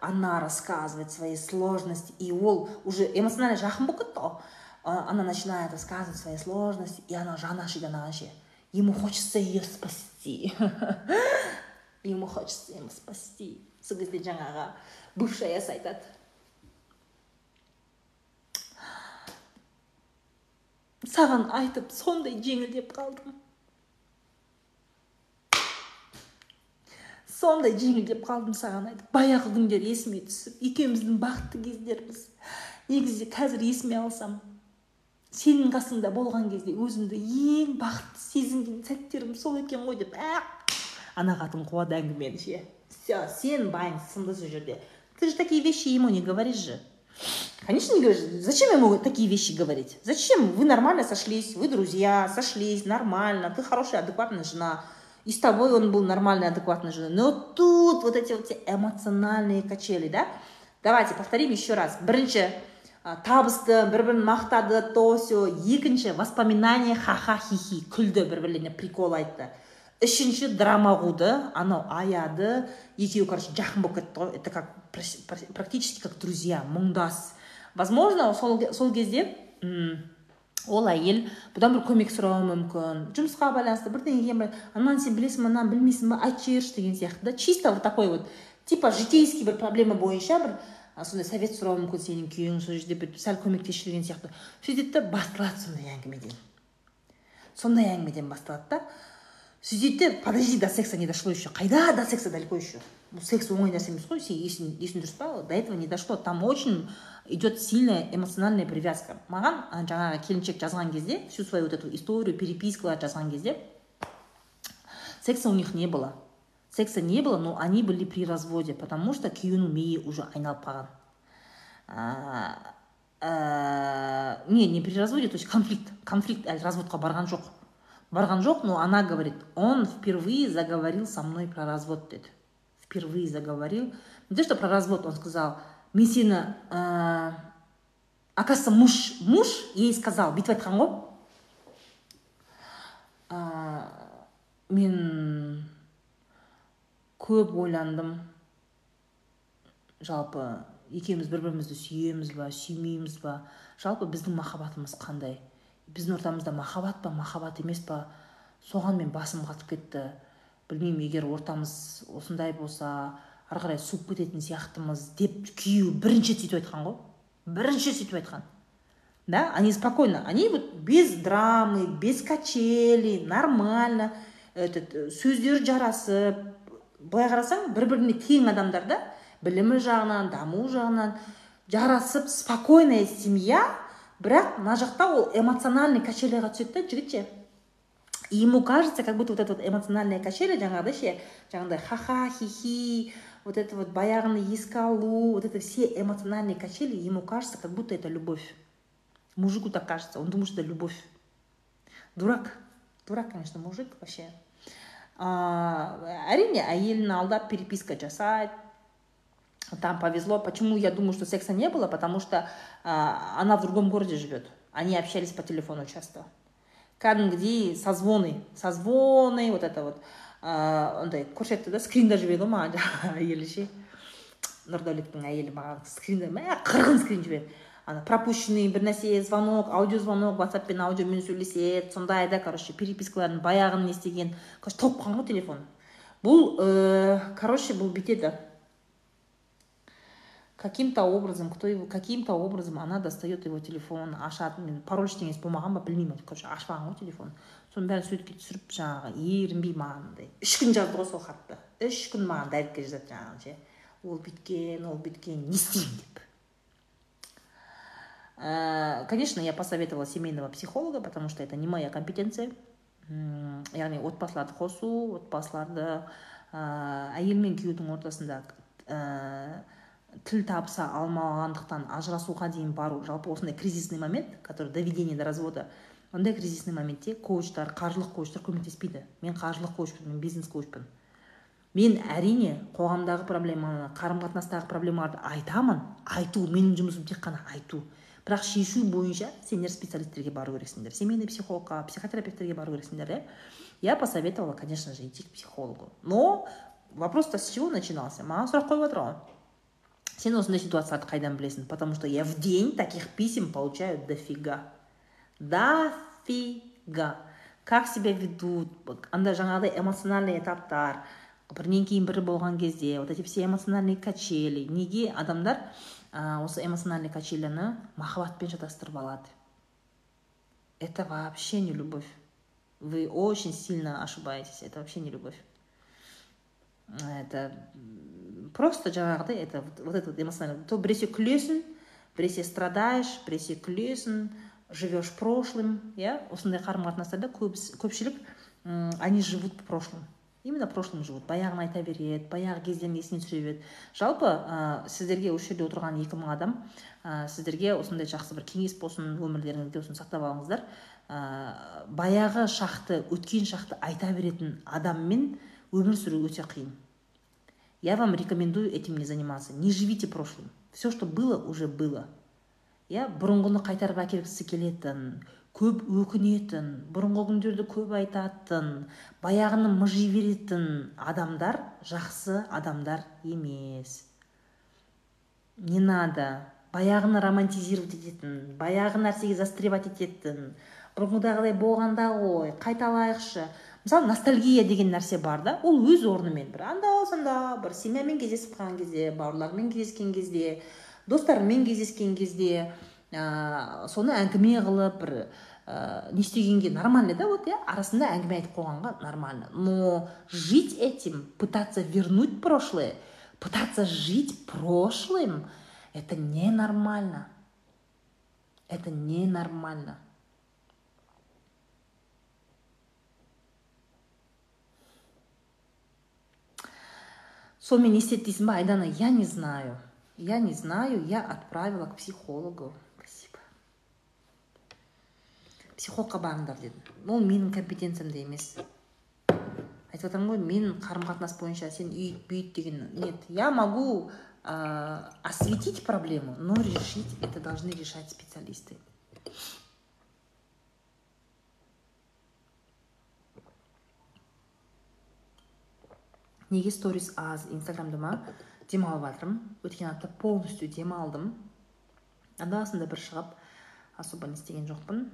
она рассказывает свои сложности и ол уже эмоционально жақын болып кетті она начинает рассказывать свои сложности и она анаған ше ему хочется ее спасти. [LAUGHS] Ему хочется ему спасти. Сол кезде жаңағы бывшаясы айтады саған айтып сондай жеңілдеп қалдым. Сондай жеңілдеп қалдым саған айтып баяғы күндер есіме түсіп екеуміздің бақытты кездеріміз негізі қазір есіме алсам сенің қасыңда болған кезде өзімді ең бақытты сезінген сәттерім сол екен ғой деп ә ана қатын қуады әңгімені ше все сен байың сынды сол жерде ты же такие вещи ему не говоришь же Конечно, не говоришь, зачем ему такие вещи говорить? Зачем? Вы нормально сошлись, вы друзья, сошлись, нормально, ты хорошая, адекватная жена. И с тобой он был нормальной, адекватной женой. Но тут вот эти вот эмоциональные качели, да? Давайте повторим еще раз. Бірінші табысты бір бірін мақтады то все екінші воспоминание ха ха хи хи күлді бір бірлеріне прикол айтты үшінші драма қуды анау аяды екеуі короче жақын болып кетті ғой это как практически как друзья мұңдас возможно сол, сол кезде ол әйел бұдан бір көмек сұрауы мүмкін. Жұмысқа байланысты бірдеңеге ананы сен білесің ба мынаны білмейсің ба айтып деген сияқты да чисто вот такой вот типа житейский бір проблема бойынша бір сондай совет сұрауы мүмкін сенің күйеуің сол жерде бір сәл көмектесші деген сияқты. Сөйтеді да басталады сондай әңгімеден. Сондай әңгімеден басталады да сөйтеді де подожди до секса не дошло еще қайда до секса далеко еще бұл секс оңай нәрсе емес қой сен есің дұрыс па до этого не дошло. Там очень идет сильная эмоциональная привязка. Маған жаңағы келіншек жазған кезде всю свою вот эту историю перепискаларды жазған кезде секса у них не было. Секса не было но они были при разводе потому что күйеуінің миы уже айналып қалған не не при разводе то есть конфликт конфликт әлі разводқа барған жоқ барған жоқ но она говорит он впервые заговорил со мной про развод деді впервые заговорил. Не то что про развод он сказал мен сені ә, оказывается муж муж ей сказал бүйтіп айтқан ғой мен көп ойландым. Жалпы екеуміз бір бірімізді сүйеміз ба сүймейміз ба? Жалпы біздің махаббатымыз қандай? Біздің ортамызда махаббат па махаббат емес па? Соған мен басым қатып кетті. Білмеймін егер ортамыз осындай болса ары қарай суып кететін сияқтымыз деп күйеуі бірінші сөйтіп айтқан ғой. Бірінші сөйтіп айтқан. Да они спокойно они вот без драмы без качелей нормально этот сөздері жарасып былай қарасаң бір біріне тең адамдар да білімі жағынан дамуы жағынан жарасып спокойная семья бірақ мына жақта ол эмоциональный качеляға түседі да жігіт ше ему кажется как будто вот это вот эмоциональное качеля жаңағыдай ше жаңағыдай ха ха хи хи вот это вот баяғыны еске алу вот это все эмоциональные качели ему кажется как будто это любовь мужику так кажется он думает что это любовь дурак дурак конечно мужик вообще әрине әйелін алдап переписка жасайды там повезло. Почему я думаю что секса не было? Потому что а, она в другом городе живет они общались по телефону часто. Кәдімгідей созвоны созвоны вот это вот. Андай көрсетті да скринда жібереді ғой маған жаңағы әйелі ше нұрдәулеттің әйелі маған скринда мә қырғын скрин жібереді [LAUGHS] ана пропущенный бір нәрсе звонок аудиозвонок ватсаппен аудиомен сөйлеседі сондай да короче перепискаларын баяғыны не істеген короче толып қалған ғой телефон бұл короче бұл бүйтеді каким-то образом кто его каким-то образом она достает его телефон ашады мен пароль ештеңесі болмаған ба білмеймін короче ашып алған ғой телефон соның бәрін суретке түсіріп жаңағы ерінбей маған андай үш күн жазды ғой сол хатты. Үш күн маған дайректке жазады жаңағы ше. Ол бүйткен ол бүйткен не істеймін деп. Э, конечно я посоветовала семейного психолога потому что это не моя компетенция. Яғни отбасыларды қосу отбасыларды ә, әйел мен күйеудің ортасында ә, тіл табыса алмағандықтан ажырасуға дейін бару. Жалпы осындай кризисный момент который доведение до развода ондай кризисный моментте коучтар қаржылық коучтар көмектеспейді. Мен қаржылық коучпын мен бизнес коучпын. Мен әрине қоғамдағы проблеманы қарым қатынастағы проблемаларды айтамын айту менің жұмысым тек қана айту. Бірақ шешу бойынша сендер специалисттерге бару керексіңдер семейный психологқа психотерапевттерге бару керексіңдер иә? Я посоветовала конечно же идти к психологу. Но вопрос то с чего начинался? Маған сұрақ қойып жатыр ғой. Сен осындай ситуацияларды қайдан білесің потому что я в день таких писем получаю дофига. Дофига. Как себя ведут? Андай жаңағыдай эмоциональный этаптар бірінен кейін бірі болған кезде вот эти все эмоциональные качели. Неге адамдар ә, осы эмоциональный качеляны махаббатпен шатастырып алады? Это вообще не любовь. Вы очень сильно ошибаетесь. Это вообще не любовь. Это просто жаңағыдай это вот это вот то біресе күлесің біресе страдаешь біресе күлесің живешь прошлым. Иә осындай қарым қатынастарда көпшілік они живут прошлым именно прошлым живут. Баяғыны айта береді баяғы кездерін есіне түсіре береді жалпы ә, сіздерге осы жерде отырған екі мың адам ә, сіздерге осындай жақсы бір кеңес болсын өмірлеріңізде осыны сақтап алыңыздар. Ә, баяғы шақты өткен шақты айта беретін адаммен өмір сүру өте қиын Я вам рекомендую этим не заниматься. Не живите прошлым. Все, что было, уже было. иә бұрынғыны қайтарып әкелгісі келетін көп өкінетін бұрынғы күндерді көп айтатын баяғыны мыжи беретін адамдар жақсы адамдар емес не надо баяғыны романтизировать ететін баяғы нәрсеге застревать ететін бұрынғыдағыдай болғанда ғой қайталайықшы мысалы ностальгия деген нәрсе бар да ол өз орнымен бір анда санда бір семьямен кездесіп қалған кезде бауырлармен кездескен кезде достарымен кездескен кезде ә, соны әңгіме қылып бір ә, не істегенге нормально да вот иә арасында әңгіме айтып қойғанға нормально. Но жить этим пытаться вернуть прошлое пытаться жить прошлым это ненормально. Это ненормально. сонымен не істеді дейсің ба айдана я не знаю я не знаю я отправила к психологу спасибо психологқа барыңдар дедім ол менің компетенциямда емес айтып жатырмын ғой мен қарым қатынас бойынша сен үйт бүйт деген нет я могу ә, осветить проблему но решить это должны решать специалисты неге сторис аз инстаграмда ма демалып жатырмын өткен апта полностью демалдым анда санда бір шығып особо не істеген жоқпын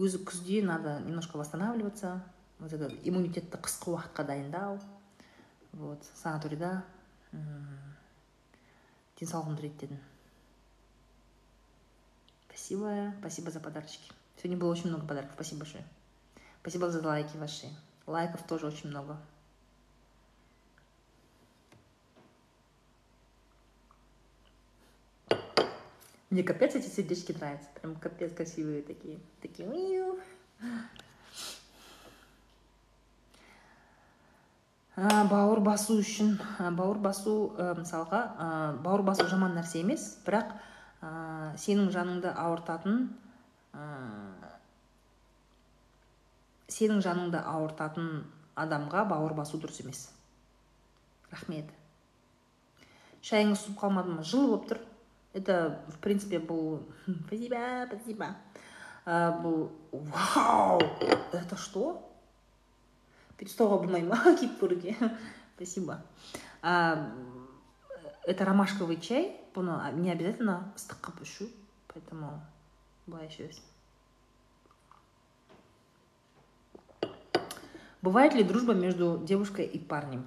өзі күзде надо немножко восстанавливаться. Вот это иммунитетті қысқы уақытқа дайындау вот санаторийда денсаулығымды реттедім спасибо спасибо за подарочки. Сегодня было очень много подарков спасибо большое. Спасибо за лайки ваши. Лайков тоже очень много. Мне капец эти сердечки нравятся прям капец красивые такие такие бауыр басу үшін бауыр басу мысалға бауыр басу жаман нәрсе емес бірақ сенің жаныңды ауыртатын сенің жаныңды ауыртатын адамға бауыр басу дұрыс емес. Рахмет. Шайыңыз суып қалмады ма? Жылы болып тұр. Это в принципе бұл спасибо спасибо. Бұл вау! Это что? Перестоға болмай ма киіп көруге [LAUGHS] спасибо. Это ромашковый чай бұны не обязательно ыстық қылып ішу поэтому былай ішесің бывает ли дружба между девушкой и парнем?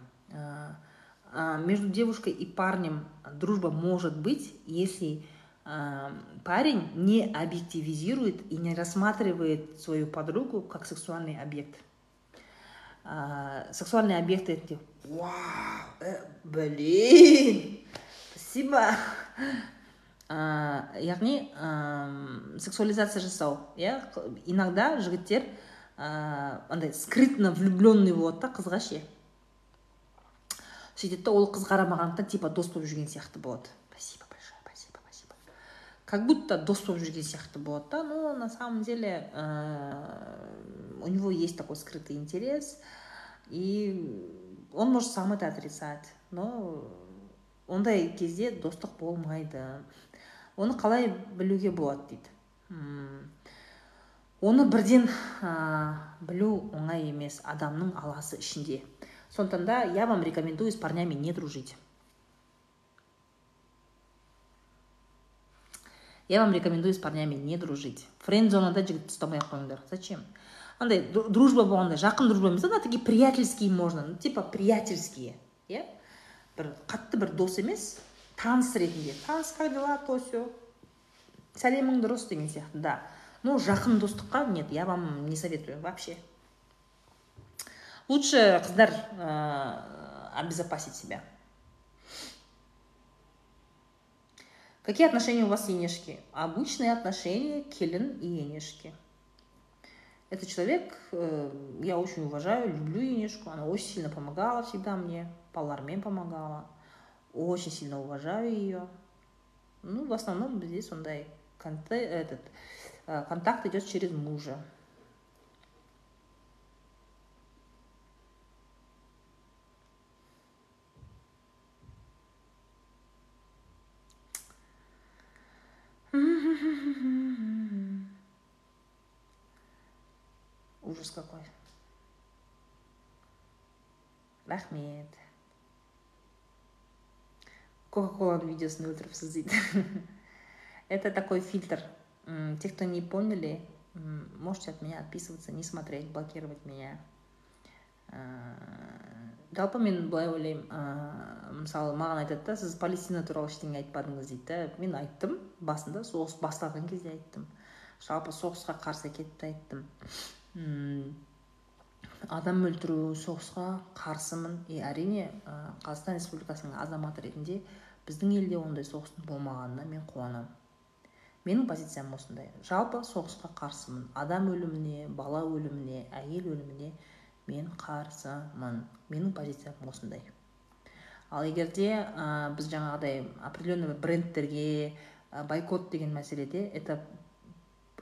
между девушкой и парнем дружба может быть если парень не объективизирует и не рассматривает свою подругу как сексуальный объект ә, сексуальный объект ретінде вау ә, блин спасибо ә, яғни ә, сексуализация жасау иә иногда жігіттер ә, андай скрытно влюбленный болады да қызға ше сөйтеді ол қыз қарамағандықтан типа дос болып жүрген сияқты болады. Спасибо большое спасибо спасибо. Как будто дос болып жүрген сияқты болады да. Но на самом деле у него есть такой скрытый интерес, и он может сам это отрицать, но ондай кезде достық болмайды. Оны қалай білуге болады дейді. Оны бірден ә, білу оңай емес адамның аласы ішінде. Сондықтан да я вам рекомендую с парнями не дружить. Я вам рекомендую с парнями не дружить. Френд зонада жігітті ұстамай ақ қойыңдар зачем? Андай дружба болғанда жақын дружба емес такие приятельские можно ну типа приятельские иә бір қатты бір дос емес таныс ретінде. Таныс как дела то все сәлемің дұрыс деген сияқты да. Но жақын достыққа нет я вам не советую вообще. Лучше қыздар ә, обезопасить себя. Какие отношения у вас енешки? Обычные отношения келін и енешки. Это человек, э, я очень уважаю, люблю Енешку, она очень сильно помогала всегда мне, Палармен помогала, очень сильно уважаю ее. Ну, в основном здесь он, да, этот, э, контакт идет через мужа. Ужас какой? Рахмет кока коланың видеосын өлтіріпсіз дейді [LAUGHS] это такой фильтр. Те кто не поняли можете от меня отписываться не смотреть блокировать меня. Жалпы мен былай ойлаймын мысалы маған айтады да сіз палестина туралы ештеңе айтпадыңыз дейді да мен айттым басында соғыс басталған кезде айттым. Жалпы соғысқа қарсы екенімді айттым. Адам өлтіру соғысқа қарсымын. И әрине қазақстан республикасының азаматы ретінде біздің елде ондай соғыстың болмағанына мен қуанамын менің позициям осындай. Жалпы соғысқа қарсымын. Адам өліміне бала өліміне әйел өліміне мен қарсымын. Менің позициям осындай. Ал егерде ә, біз жаңағыдай определенный бір брендтерге ә, бойкот деген мәселеде это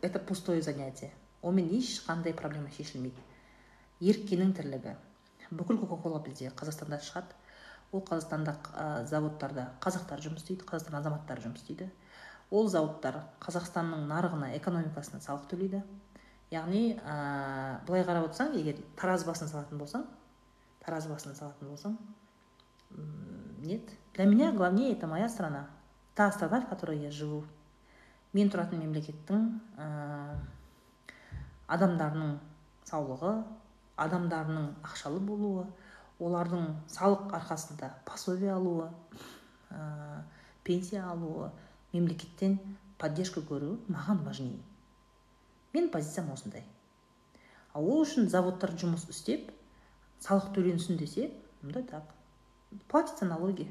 это пустое занятие. Онымен ешқандай проблема шешілмейді. Еріккеннің тірлігі. Бүкіл кока кола бізде қазақстанда шығады. Ол қазақстандық ә, заводтарда қазақтар жұмыс істейді қазақстан азаматтары жұмыс істейді. Ол зауыттар қазақстанның нарығына экономикасына салық төлейді. Яғни ә, былай қарап отырсаң егер тараз басын салатын болсаң тараз басын салатын болсаң нет. Для меня главнее это моя страна. Та страна в которой я живу. Мен тұратын мемлекеттің адамдарының саулығы адамдарының ақшалы болуы олардың салық арқасында пособие алуы ә, пенсия алуы мемлекеттен поддержка көруі маған важнее мен позициям осындай. Ал ол үшін заводтар жұмыс істеп салық төленсін десе онда так. Платится налоги.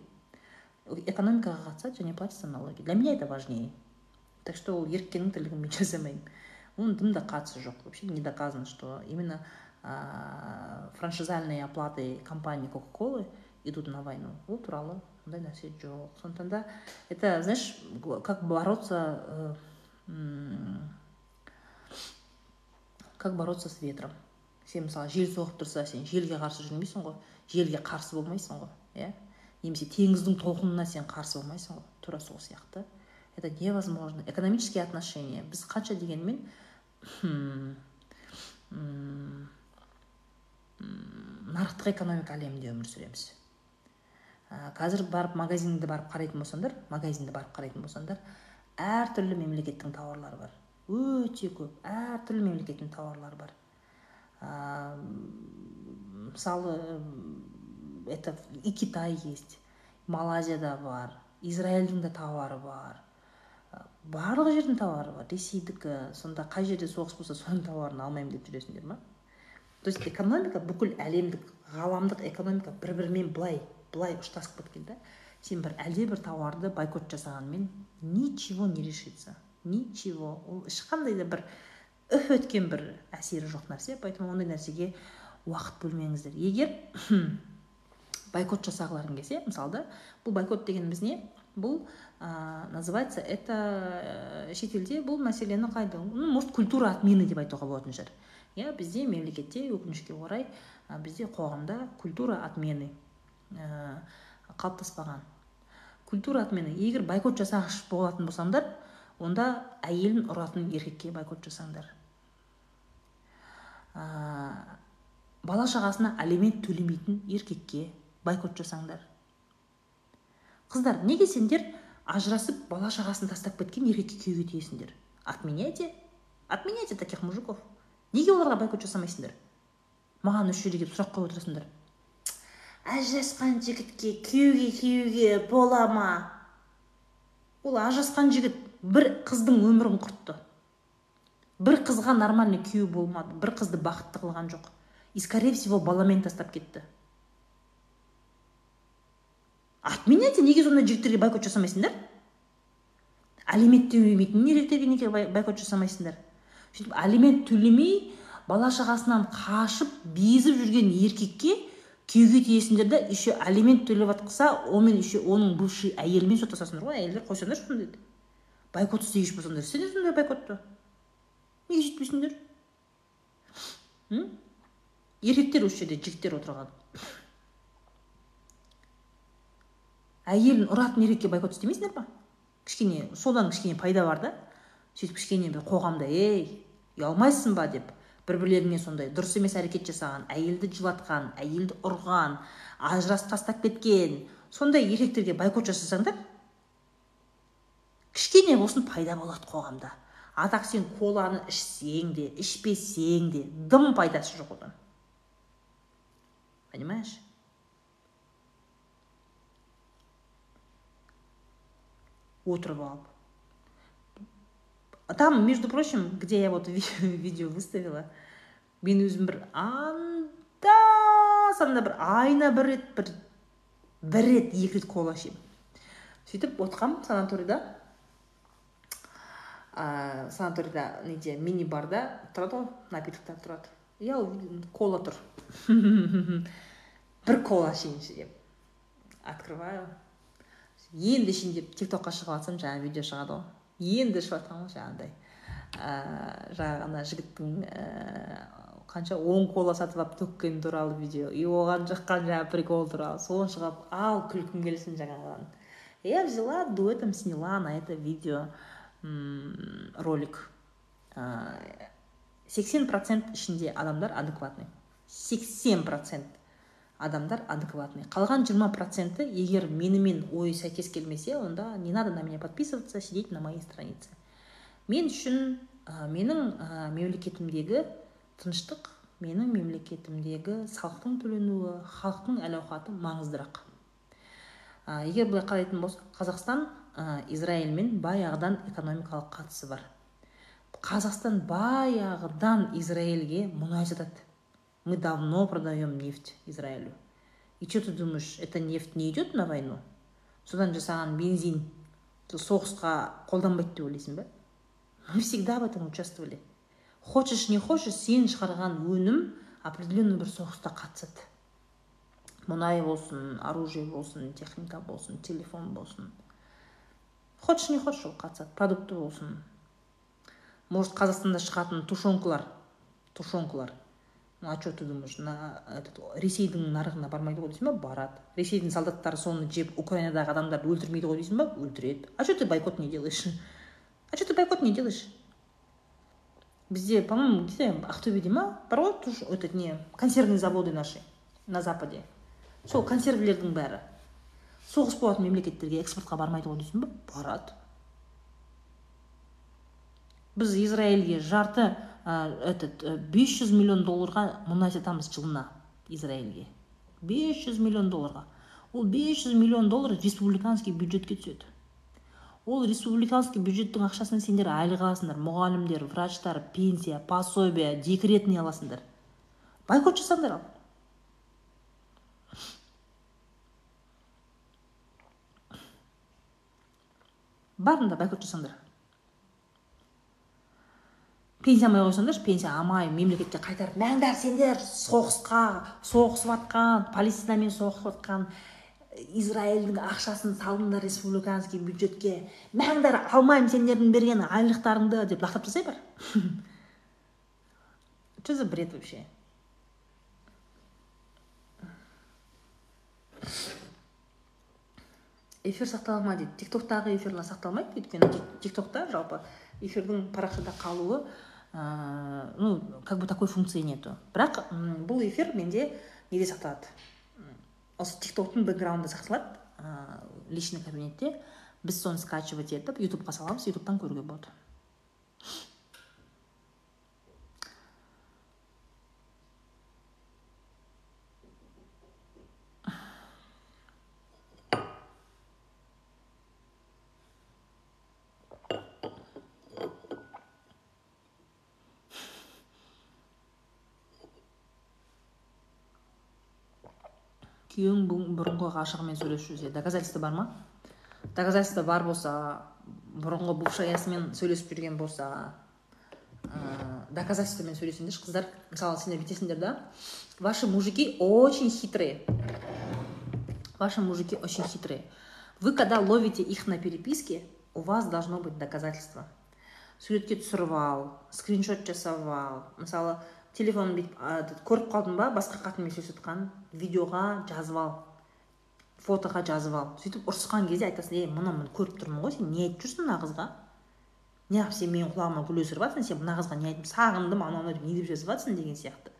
Экономикаға қатысады және платится налоги. Для меня это важнее. Так что ол еріккеннің тірлігін мен жасамаймын оның дымда қатысы жоқ вообще не доказано что именно франшизальные оплаты компании кока колы идут на войну. Ол туралы ондай нәрсе жоқ сондықтан да это знаешь как бороться э, как бороться с ветром. Сен мысалы жел соғып тұрса сен желге қарсы жүрмейсің ғой желге қарсы болмайсың ғой иә? Немесе теңіздің толқынына сен қарсы болмайсың ғой тура сол сияқты. Это невозможно. Экономические отношения. Біз қанша дегенмен нарықтық экономика әлемінде өмір сүреміз. Ә, қазір барып магазинді барып қарайтын болсаңдар магазинді барып қарайтын болсаңдар әртүрлі мемлекеттің тауарлары бар. Өте көп әртүрлі мемлекеттің тауарлары бар. Ә, мысалы это и китай есть малайзияда бар израильдің де тауары бар. Барлық жердің тауары бар. Ресейдікі сонда қай жерде соғыс болса соның тауарын алмаймын деп жүресіңдер ма? То есть экономика бүкіл әлемдік ғаламдық экономика бір бірімен былай былай ұштасып кеткен да сен бір әлде бір тауарды бойкот жасағанмен ничего не решится. Ничего. Ол ешқандай да бір үф өткен бір әсері жоқ нәрсе поэтому ондай нәрсеге уақыт бөлмеңіздер. Егер [COUGHS] бойкот жасағыларың келсе мысалы да бұл бойкот дегеніміз не? Бұл ә, называется это шетелде бұл мәселені қайда? Ну может культура отмены деп айтуға болатын шығар. Иә бізде мемлекетте өкінішке орай ә, бізде қоғамда культура отмены ә, қалыптаспаған. Культура отмены. Егер бойкот жасағыш болатын болсаңдар онда әйелін ұратын еркекке бойкот жасаңдар. Ә, бала шағасына алимент төлемейтін еркекке бойкот жасаңдар. Қыздар неге сендер ажырасып бала шағасын тастап кеткен еркекке күйеуге тиесіңдер. Отменяйте отменяйте таких мужиков. Неге оларға бойкот жасамайсыңдар? Маған осы жерде келіп сұрақ қойып отырасыңдар. Ажырасқан жігітке күйеуге күйеуге бола ма? Ол ажырасқан жігіт бір қыздың өмірін құртты. Бір қызға нормальный күйеу болмады. Бір қызды бақытты қылған жоқ. И скорее всего баламен тастап кетті. Отменяйте неге сондай жігіттерге бойкот жасамайсыңдар? Алимент төлемейтін еркектерге неге бойкот жасамайсыңдар? Сөйтіп алимент төлемей бала шағасынан қашып безіп жүрген еркекке күйеуге тиесіңдер да еще алимент төлеп жатқызса онымен еще оның бывший әйелімен соттасасыңдар ғой әйелдер қойсаңдаршы сондайды бойкот істегіш болсаңдар істеңдер сондай бойкотты неге сөйтпейсіңдер еркектер осы жерде жігіттер отырған. Әйелін ұратын еркекке бойкот істемейсіңдер ма кішкене содан кішкене пайда бар да сөйтіп кішкене бір қоғамда ей ұялмайсың ба? деп бір бірлеріне сондай дұрыс емес әрекет жасаған әйелді жылатқан әйелді ұрған ажырасып тастап кеткен сондай еркектерге бойкот жасасаңдар кішкене болсын пайда болады қоғамда. А так сен коланы ішсең де ішпесең де дым пайдасы жоқ одан. Понимаешь? Отырып алып там между прочим где я вот [LAUGHS] видео выставила мен өзім бір анда санда бір айына бір рет бір бір рет екі рет кола ішемін сөйтіп отқам санаторийда ә, санаторийда неде мини барда тұрады ғой напитоктар тұрады. Иә кола тұр. [LAUGHS] Бір кола ішейінші деп. Открываю. Енді ішейін деп тик токқа шығып жатсам жаңағы видео шығады ғой енді ішіп жатқан ғой жаңағыдай ыыы жаңағы ана жігіттің ііі қанша он кола сатып алып төккені туралы видео и оған жаққан жаңағы прикол туралы соны шығарып ал күлкім келсін жаңағыдан я взяла дуэтом сняла на это видео ролик. Сексен процент ішінде адамдар адекватный сексен процент. Адамдар адекватный қалған 20 проценті егер менімен ой сәйкес келмесе онда не надо на меня подписываться сидеть на моей странице. Мен үшін ә, менің ә, мемлекетімдегі тыныштық менің мемлекетімдегі салықтың төленуі халықтың әл ауқаты маңыздырақ. Ә, егер былай қарайтын болсақ қазақстан ә, израильмен баяғыдан экономикалық қатысы бар. Қазақстан баяғыдан израильге мұнай сатады. Мы давно продаем нефть Израилю. И что ты думаешь, эта нефть не идет на войну? содан жасаған бензин соғысқа қолданбайды деп ойлайсың ба? Мы всегда в этом участвовали. Хочешь не хочешь сен шығарған өнім определенный бір соғыста қатысады. Мұнай болсын оружие болсын техника болсын телефон болсын. Хочешь не хочешь ол қатысады. Продукты болсын. Может қазақстанда шығатын тушенкалар тушенкалар ну а что ты думаешь на этот ресейдің нарығына бармайды ғой дейсің ба? Барады. Ресейдің солдаттары соны жеп украинадағы адамдарды өлтірмейді ғой дейсің ба? Өлтіреді. А что ты бойкот не делаешь? А что ты бойкот не делаешь? Бізде по моему где ақтөбеде ма? Бар ғой этот не консервный заводы наши на западе. Сол консервілердің бәрі. Соғыс болатын мемлекеттерге экспортқа бармайды ғой дейсің ба? Барады. Біз израильге жарты этот 500 миллион долларға мұнай сатамыз жылына израильге. 500 миллион долларға. Ол 500 миллион доллар республиканский бюджетке түседі. Ол республиканский бюджеттің ақшасын сендер айлық аласыңдар мұғалімдер врачтар пенсия пособие декретный аласыңдар. Бойкот жасаңдар ал. Барыңдар бойкот жасаңдар. Пенсия алмай қойсаңдаршы пенсия алмай мемлекетке қайтарып мәңдәр сендер соғысқа соғысып жатқан палестинамен соғысып жатқан израильдің ақшасын салыңдар республиканский бюджетке. Мәңдәр алмаймын сендердің берген айлықтарыңды деп лақтырып тастай бар [LAUGHS] что за бред вообще? Эфир сақтала ма дейді тик токтағы эфирлер сақталмайды өйткені. Тик токта жалпы эфирдің парақшада қалуы ну как бы такой функции нету. Бірақ бұл эфир менде неде сақталады? Осы тик токтың бэкграунда сақталады ә, личный кабинетте. Біз соны скачивать етіп ютубқа саламыз ютубтан көруге болады. Күйеуің бұрынғы ғашығымен сөйлесіп жүрсе доказательство бар ма? Доказательство бар болса бұрынғы бывшаясымен сөйлесіп жүрген болса ә, доказательствомен сөйлесеңдерші қыздар. Мысалы сендер бүйтесіңдер да? Ваши мужики очень хитрые. Ваши мужики очень хитрые. Вы когда ловите их на переписке у вас должно быть доказательство. Суретке түсіріп ал скриншот жасап ал мысалы телефонын бүйтіп көріп қалдың ба басқа қатынмен сөйлесіп жатқанын видеоға жазып ал фотоға жазып ал. Сөйтіп ұрысқан кезде айтасың ей мына көріп тұрмын ғой сен не айтып жүрсің мына қызға неғып сен менің құлағыма гүл өсіріп жатрсың сен мына қызға не айтып сағындым анау мынау деп не деп жазып жатрсың деген сияқты.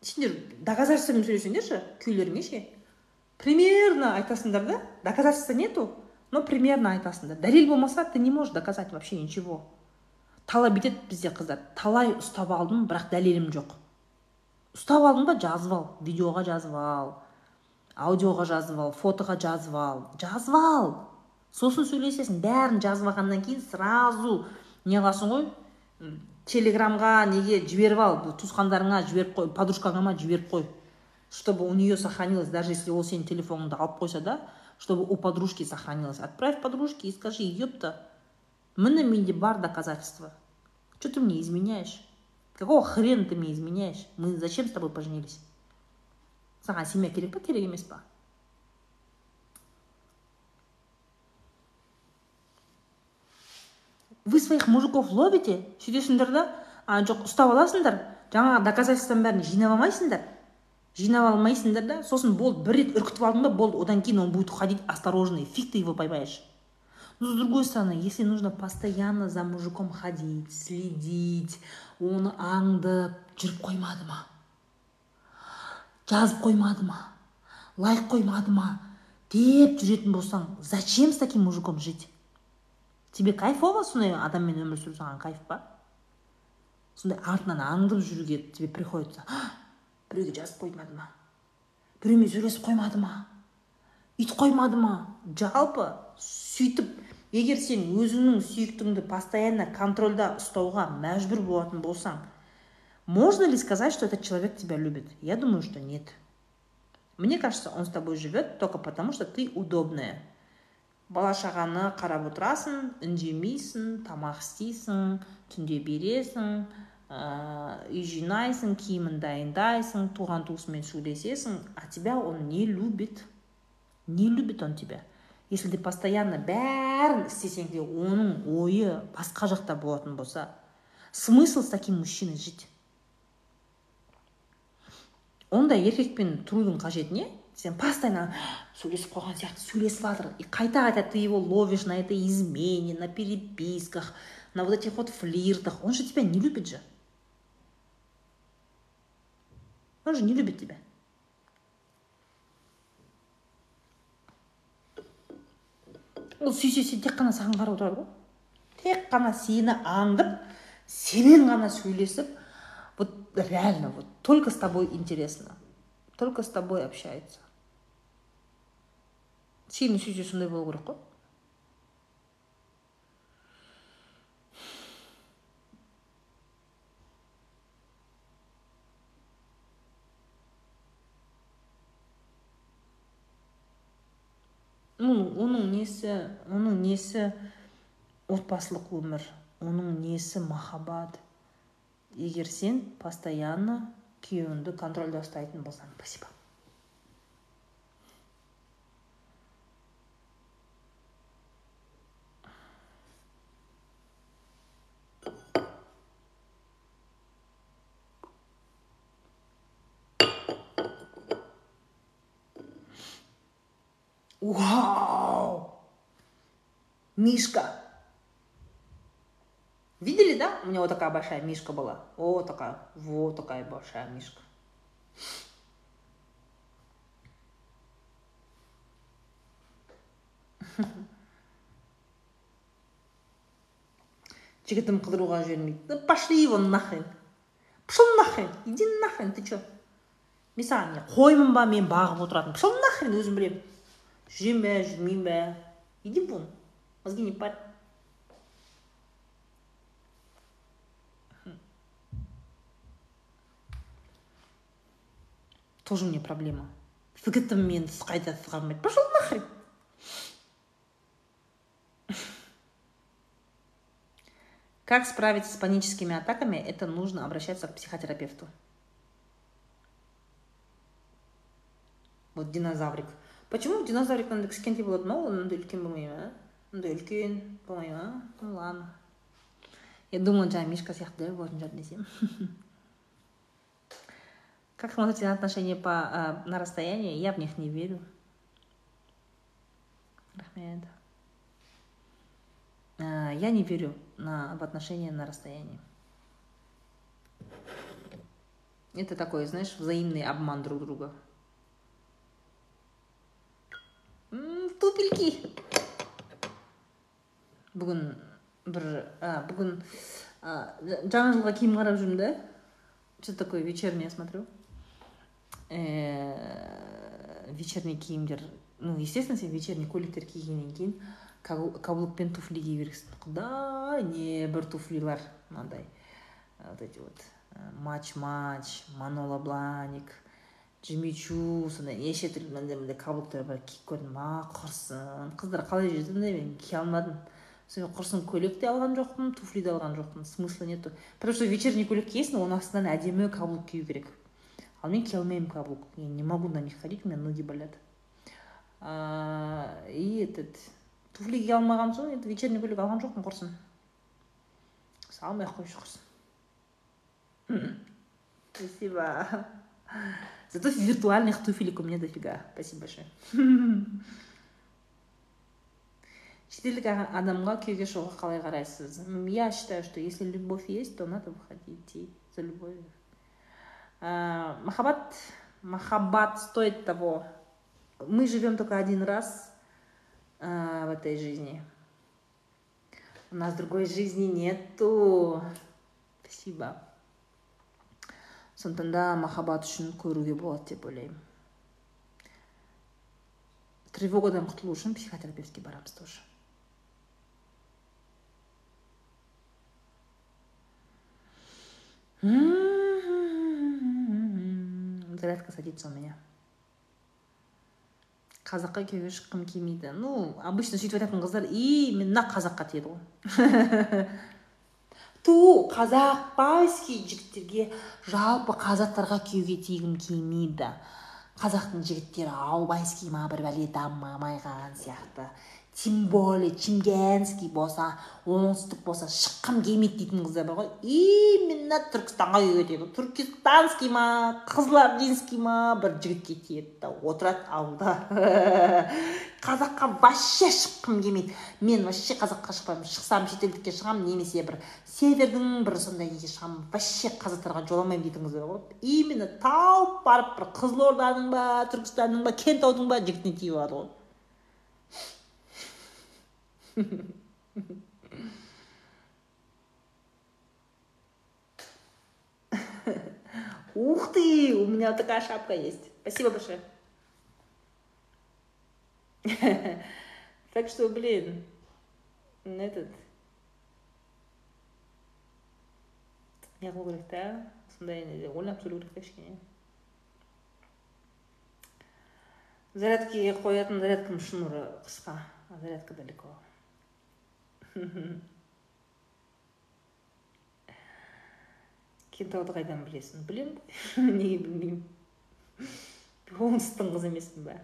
Сендер доказательствомен сөйлесеңдерші күйеулеріңе ше? Примерно айтасыңдар да доказательства нету но примерно айтасыңдар дәлел болмаса ты не можешь доказать вообще ничего. Талай бүйтеді бізде қыздар. Талай ұстап алдым бірақ дәлелім жоқ. Ұстап алдың ба жазып ал. Видеоға жазып ал. Аудиоға жазып ал. Фотоға жазып ал. Жазып ал! Сосын сөйлесесің бәрін жазып алғаннан кейін сразу не қыласың ғой? Телеграмға неге жіберіп ал? Туысқандарыңа жіберіп қой подружкаңа жіберіп қой. Чтобы у нее сохранилось даже если ол сенің телефоныңды алып қойса да чтобы у подружки сохранилось. Отправь подружке и скажи епта міне менде бар доказательства. Что ты мне изменяешь? Какого хрена ты мне изменяешь? Мы зачем с тобой поженились? Саған семья керек па керек емес па вы своих мужиков ловите? Сөйтесіңдер да? А жоқ ұстап аласыңдар жаңағы доказательствоның бәрін жинап алмайсыңдар жинап алмайсыңдар да? Сосын болды бір рет үркітіп алдың ба болды. Одан кейін он будет ходить осторожный фиг ты его поймаешь. Но с другой стороны, если нужно постоянно за мужиком ходить, следить, оны аңдып жүріп қоймады ма жазып қоймады ма лайк қоймады ма деп жүретін болсаң зачем с таким мужиком жить? Тебе кайфово сондай адаммен өмір сүру саған кайф па? Сондай артынан аңдып жүруге тебе приходится. [GASPS] Біреуге жазып қоймады ма біреумен сөйлесіп қоймады ма үйтіп қоймады ма жалпы сөйтіп егер сен өзіңнің сүйіктіңді постоянно контрольда ұстауға мәжбүр болатын болсаң можно ли сказать что этот человек тебя любит? Я думаю что нет. Мне кажется он с тобой живет только потому что ты удобная. Бала шағаны қарап отырасың үндемейсің тамақ істейсің түнде бересің ә, үй жинайсың киімін дайындайсың туған туысымен сөйлесесің а тебя он не любит. Не любит он тебя. Если ты постоянно бәрін істесең де оның ойы басқа жақта болатын болса смысл с таким мужчиной жить? Ондай еркекпен тұрудың қажеті не сен постоянно сөйлесіп қойған сияқты сөйлесіп жатыр. И қайта қайта ты его ловишь на этой измене на переписках на вот этих вот флиртах. Он же тебя не любит же. Он же не любит тебя. Ол сүйсе сен тек қана саған қарап отырады ғой. Тек қана сені аңдып сенен ғана сөйлесіп вот реально вот только с тобой интересно только с тобой общается. Сені сүйсе сондай болу керек қой. Оның несі оның несі отбасылық өмір оның несі махаббат? Егер сен постоянно күйеуіңді контрольда ұстайтын болсаң спасибо. Вау! Мишка. Видели, да? У меня вот такая большая мишка была. О, такая. Вот такая большая мишка. жігітім қыдыруға жібермейді да пошли его нахрен пошел нахрен иди нахрен ты че мен саған не қоймын ба мен бағып отыратын пошел нахрен өзім білемін жүремін бе жүрмеймін бе иди вон мозги не парь тоже мне проблема жігітім мені қайта сығармайды пошел нахрен Как справиться с паническими атаками? Это нужно обращаться к психотерапевту. Вот динозаврик. почему динозаврик мынандай кішкентай болады мынау мынандай үлкен болмай ма мындай үлкен болмай ма ну ладно. Я думала жаңағы мишка сияқты болатын шығар десем как смотрите на отношения по а, на расстоянии я в них не верю. Рахмет. А, я не верю на, в отношения на расстоянии. Это такой знаешь взаимный обман друг друга туфельки бүгін бір а, бүгін а, жаңа жылға киім қарап жүрмін да. Что такое вечернее смотрю. Э, вечерний киімдер. Ну естественно сен вечерний көйлектер кигеннен кейін каблукпен туфли кие бересің құдай не бір туфлилар мынандай. Вот эти вот матч матч манола бланик жимичу сондай неше түрлі мындай мындай каблуктар бар киіп көрдім ма құрсын қыздар қалай жүрді мен кие алмадым сонымен құрсын көйлек те алған жоқпын туфли де алған жоқпын смысла нету. Потому что вечерний көйлек киесің оның астынан әдемі каблук кию керек. Ал мен кие алмаймын каблук я не могу на них ходить у меня ноги болят. И этот туфли кие алмаған соң енді вечерний көйлек алған жоқпын құрсын салмай ақ қойшы құрсын спасибо. Зато виртуальных туфелек у меня дофига. Спасибо большое. [LAUGHS] шетелдік адамға күйеуге шығуға қалай қарайсыз я считаю что если любовь есть то надо выходить идти за любовью. Махаббат махаббат стоит того. Мы живем только один раз в этой жизни. У нас другой жизни нету. Спасибо сондықтан да махаббат үшін көруге болады деп ойлаймын. Тревогадан құтылу үшін психотерапевтке барамыз тоже. Зарядка садится у меня. Қазаққа күйеуге шыққым келмейді. Ну обычно сөйтіп айтатын қыздар именно қазаққа тиеді ғой. [LAUGHS] ту қазақбайский жігіттерге жалпы қазақтарға күйеуге тигім келмейді. Қазақтың жігіттері аубайский ма бір бәле дамымаған сияқты. Тем более чингенский болса оңтүстік болса шыққым келмейді дейтін қыздар бар ғой. Именно түркістанға кетеді туркестанский ма қызылординский ма бір жігітке тиеді да отырады ауылда. [LAUGHS] Қазаққа вообще шыққым келмейді мен вообще қазаққа шықпаймын. Шықсам шетелдікке шығамын немесе бір севердің бір сондай неге шығамын. Вообще қазақтарға жоламаймын дейтін қыздар бар ғой. Именно тауып барып бір қызылорданың ба түркістанның ба кентаудың ба жігітіне тиіп алады ғой [LAUGHS] Ух ты, у меня такая шапка есть. Спасибо большое. [LAUGHS] Так что, блин, этот... не қылу керек та сондай ойланып сөйлеу керек та кішкене зарядкаға қоятын зарядканың шнуры қысқа а зарядка далеко кентауды қайдан білесің білемін [LAUGHS] неге білмеймін оңтүстіктің қызы емеспін ба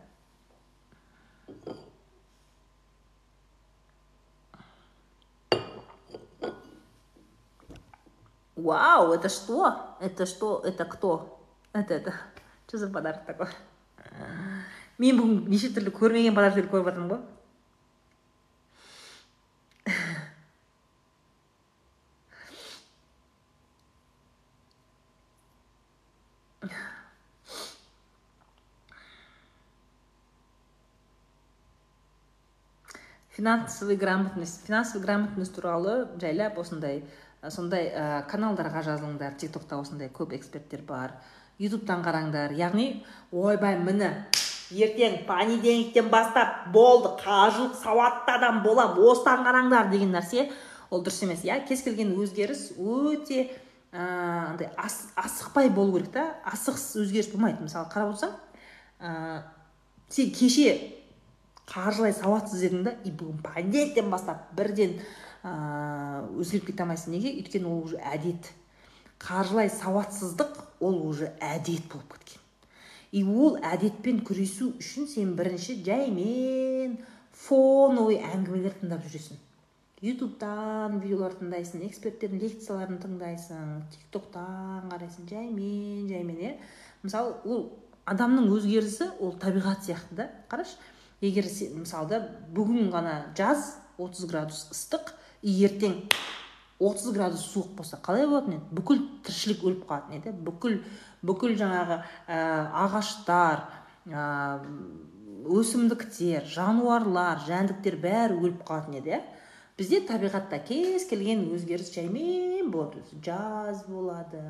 Вау, это что? Это что? Это кто? Это это. Что за подарок такой? мен бүгін неше түрлі көрмеген подароктерді көріп жатырмын ғой финансовый грамотность финансовый грамотность туралы жайлап осындай сондай ә, каналдарға жазылыңдар тиктокта осындай көп эксперттер бар. Ютубтан қараңдар. Яғни ойбай міне ертең понедельниктен бастап болды қаржылық сауатты адам боламын осыдан қараңдар деген нәрсе ол дұрыс емес. Иә кез келген өзгеріс өте андай асықпай болу керек та. Асығыс өзгеріс болмайды. Мысалы қарап отырсаң ә, сен кеше қаржылай сауатсыз едің да и бүгін понедельниктен бастап бірден ыыы өзгеріп кете алмайсың. Неге? Өйткені ол уже әдет. Қаржылай сауатсыздық ол уже әдет болып кеткен. И ол әдетпен күресу үшін сен бірінші жаймен фоновый әңгімелер тыңдап жүресің. Ютубтан видеолар тыңдайсың эксперттердің лекцияларын тыңдайсың тик токтан қарайсың. Жаймен жаймен иә. Мысалы ол адамның өзгерісі ол табиғат сияқты да. Қарашы? Егер сен мысалы бүгін ғана жаз 30 градус ыстық и ертең 30 градус суық болса қалай болатын еді? Бүкіл тіршілік өліп қалатын еді. Бүкіл бүкіл жаңағы ә, ағаштар ә, өсімдіктер жануарлар жәндіктер бәрі өліп қалатын еді иә. Бізде табиғатта кез келген өзгеріс жаймен болады. Жаз болады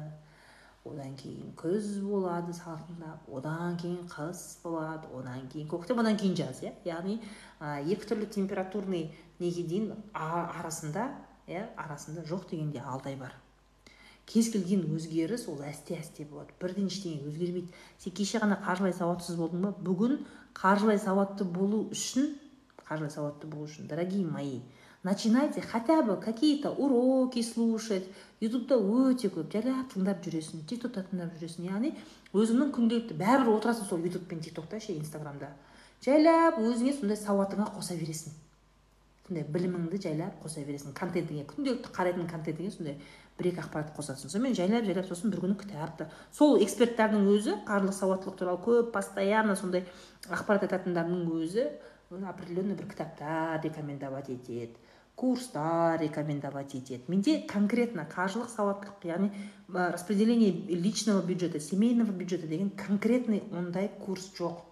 одан кейін күз болады салқындап одан кейін қыс болады одан кейін көктем одан кейін жаз иә? Яғни екі түрлі температурный неге дейін арасында иә арасында жоқ дегенде алты ай бар. Кез келген өзгеріс ол әсте әсте болады. Бірден ештеңе өзгермейді. Сен кеше ғана қаржылай сауатсыз болдың ба? Бүгін қаржылай сауатты болу үшін қаржылай сауатты болу үшін дорогие мои начинайте хотя бы какие то уроки слушать. Ютубта өте көп. Жайлап тыңдап жүресің тиктокта тыңдап жүресің. Яғни өзіңнің күнделікті бәрібір отырасың сол ютуб пен тиктокта ше инстаграмда. Жайлап өзіңе сондай сауатыңа қоса бересің. Сондай біліміңді жайлап қоса бересің. Контентіңе күнделікті қарайтын контентіңе сондай бір екі ақпарат қосасың. Сонымен жайлап жайлап сосын бір күні кітапты сол эксперттердің өзі қаржылық сауаттылық туралы көп постоянно сондай ақпарат айтатындардың өзі определенный бір кітаптар рекомендовать етеді. Курстар рекомендовать етеді менде конкретно қаржылық сауаттылық яғни распределение личного бюджета семейного бюджета деген конкретный ондай курс жоқ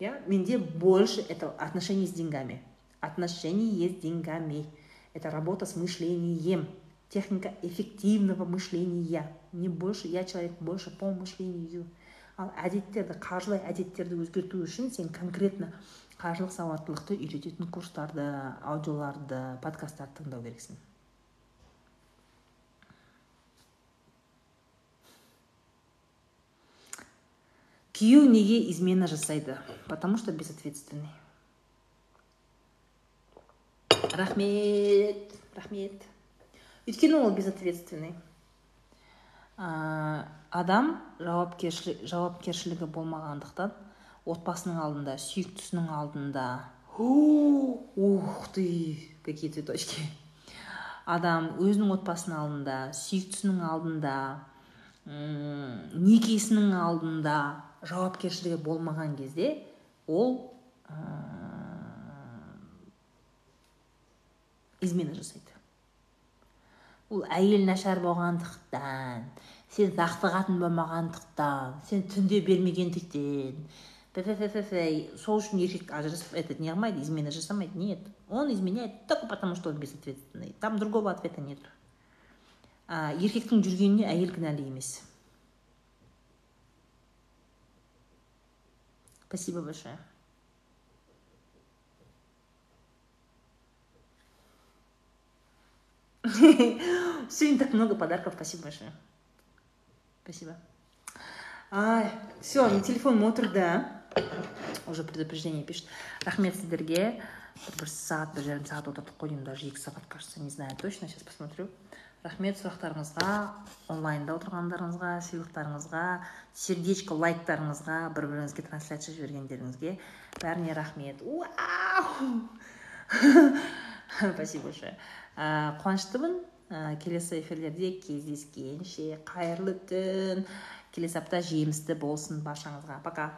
иә менде больше это отношение с деньгами отношение с деньгами это работа с мышлением техника эффективного мышления не больше я человек больше по мышлению ал әдеттерді қаржылай әдеттерді өзгерту үшін сен конкретно қаржылық сауаттылықты үйрететін курстарды аудиоларды подкасттарды тыңдау керексің. Күйеу неге измена жасайды? Потому что безответственный. Рахмет рахмет. Өйткені ол безответственный. Адам жауапкершілігі болмағандықтан отбасының алдында сүйіктісінің алдында. Ух ты какие цветочки. Адам өзінің отбасының алдында сүйіктісінің алдында некесінің алдында жауапкершілігі болмаған кезде ол ә, измена жасайды. Ол әйел нашар болғандықтан сен зақты қатын болмағандықтан сен түнде бермегендіктен сол үшін еркек ажырасып этот не қылмайды измена жасамайды нет он изменяет только потому что он безответственный там другого ответа нет а, еркектің жүргеніне әйел кінәлі емес спасибо большое [LAUGHS] Сегодня так много подарков. Спасибо большое. Спасибо. Ай, все, на телефон да? Уже предупреждение пишет. Рахмет сіздерге. бір сағат бір жарым сағат отырдық қой деймін даже екі сағат кажется не знаю точно сейчас посмотрю. Рахмет сұрақтарыңызға онлайнда отырғандарыңызға сыйлықтарыңызға сердечко лайктарыңызға бір біріңізге трансляция жібергендеріңізге бәріне рахмет. [LAUGHS] Спасибо большое. Қуаныштымын келесі эфирлерде кездескенше. Қайырлы түн. Келесі апта жемісті болсын баршаңызға. Пока!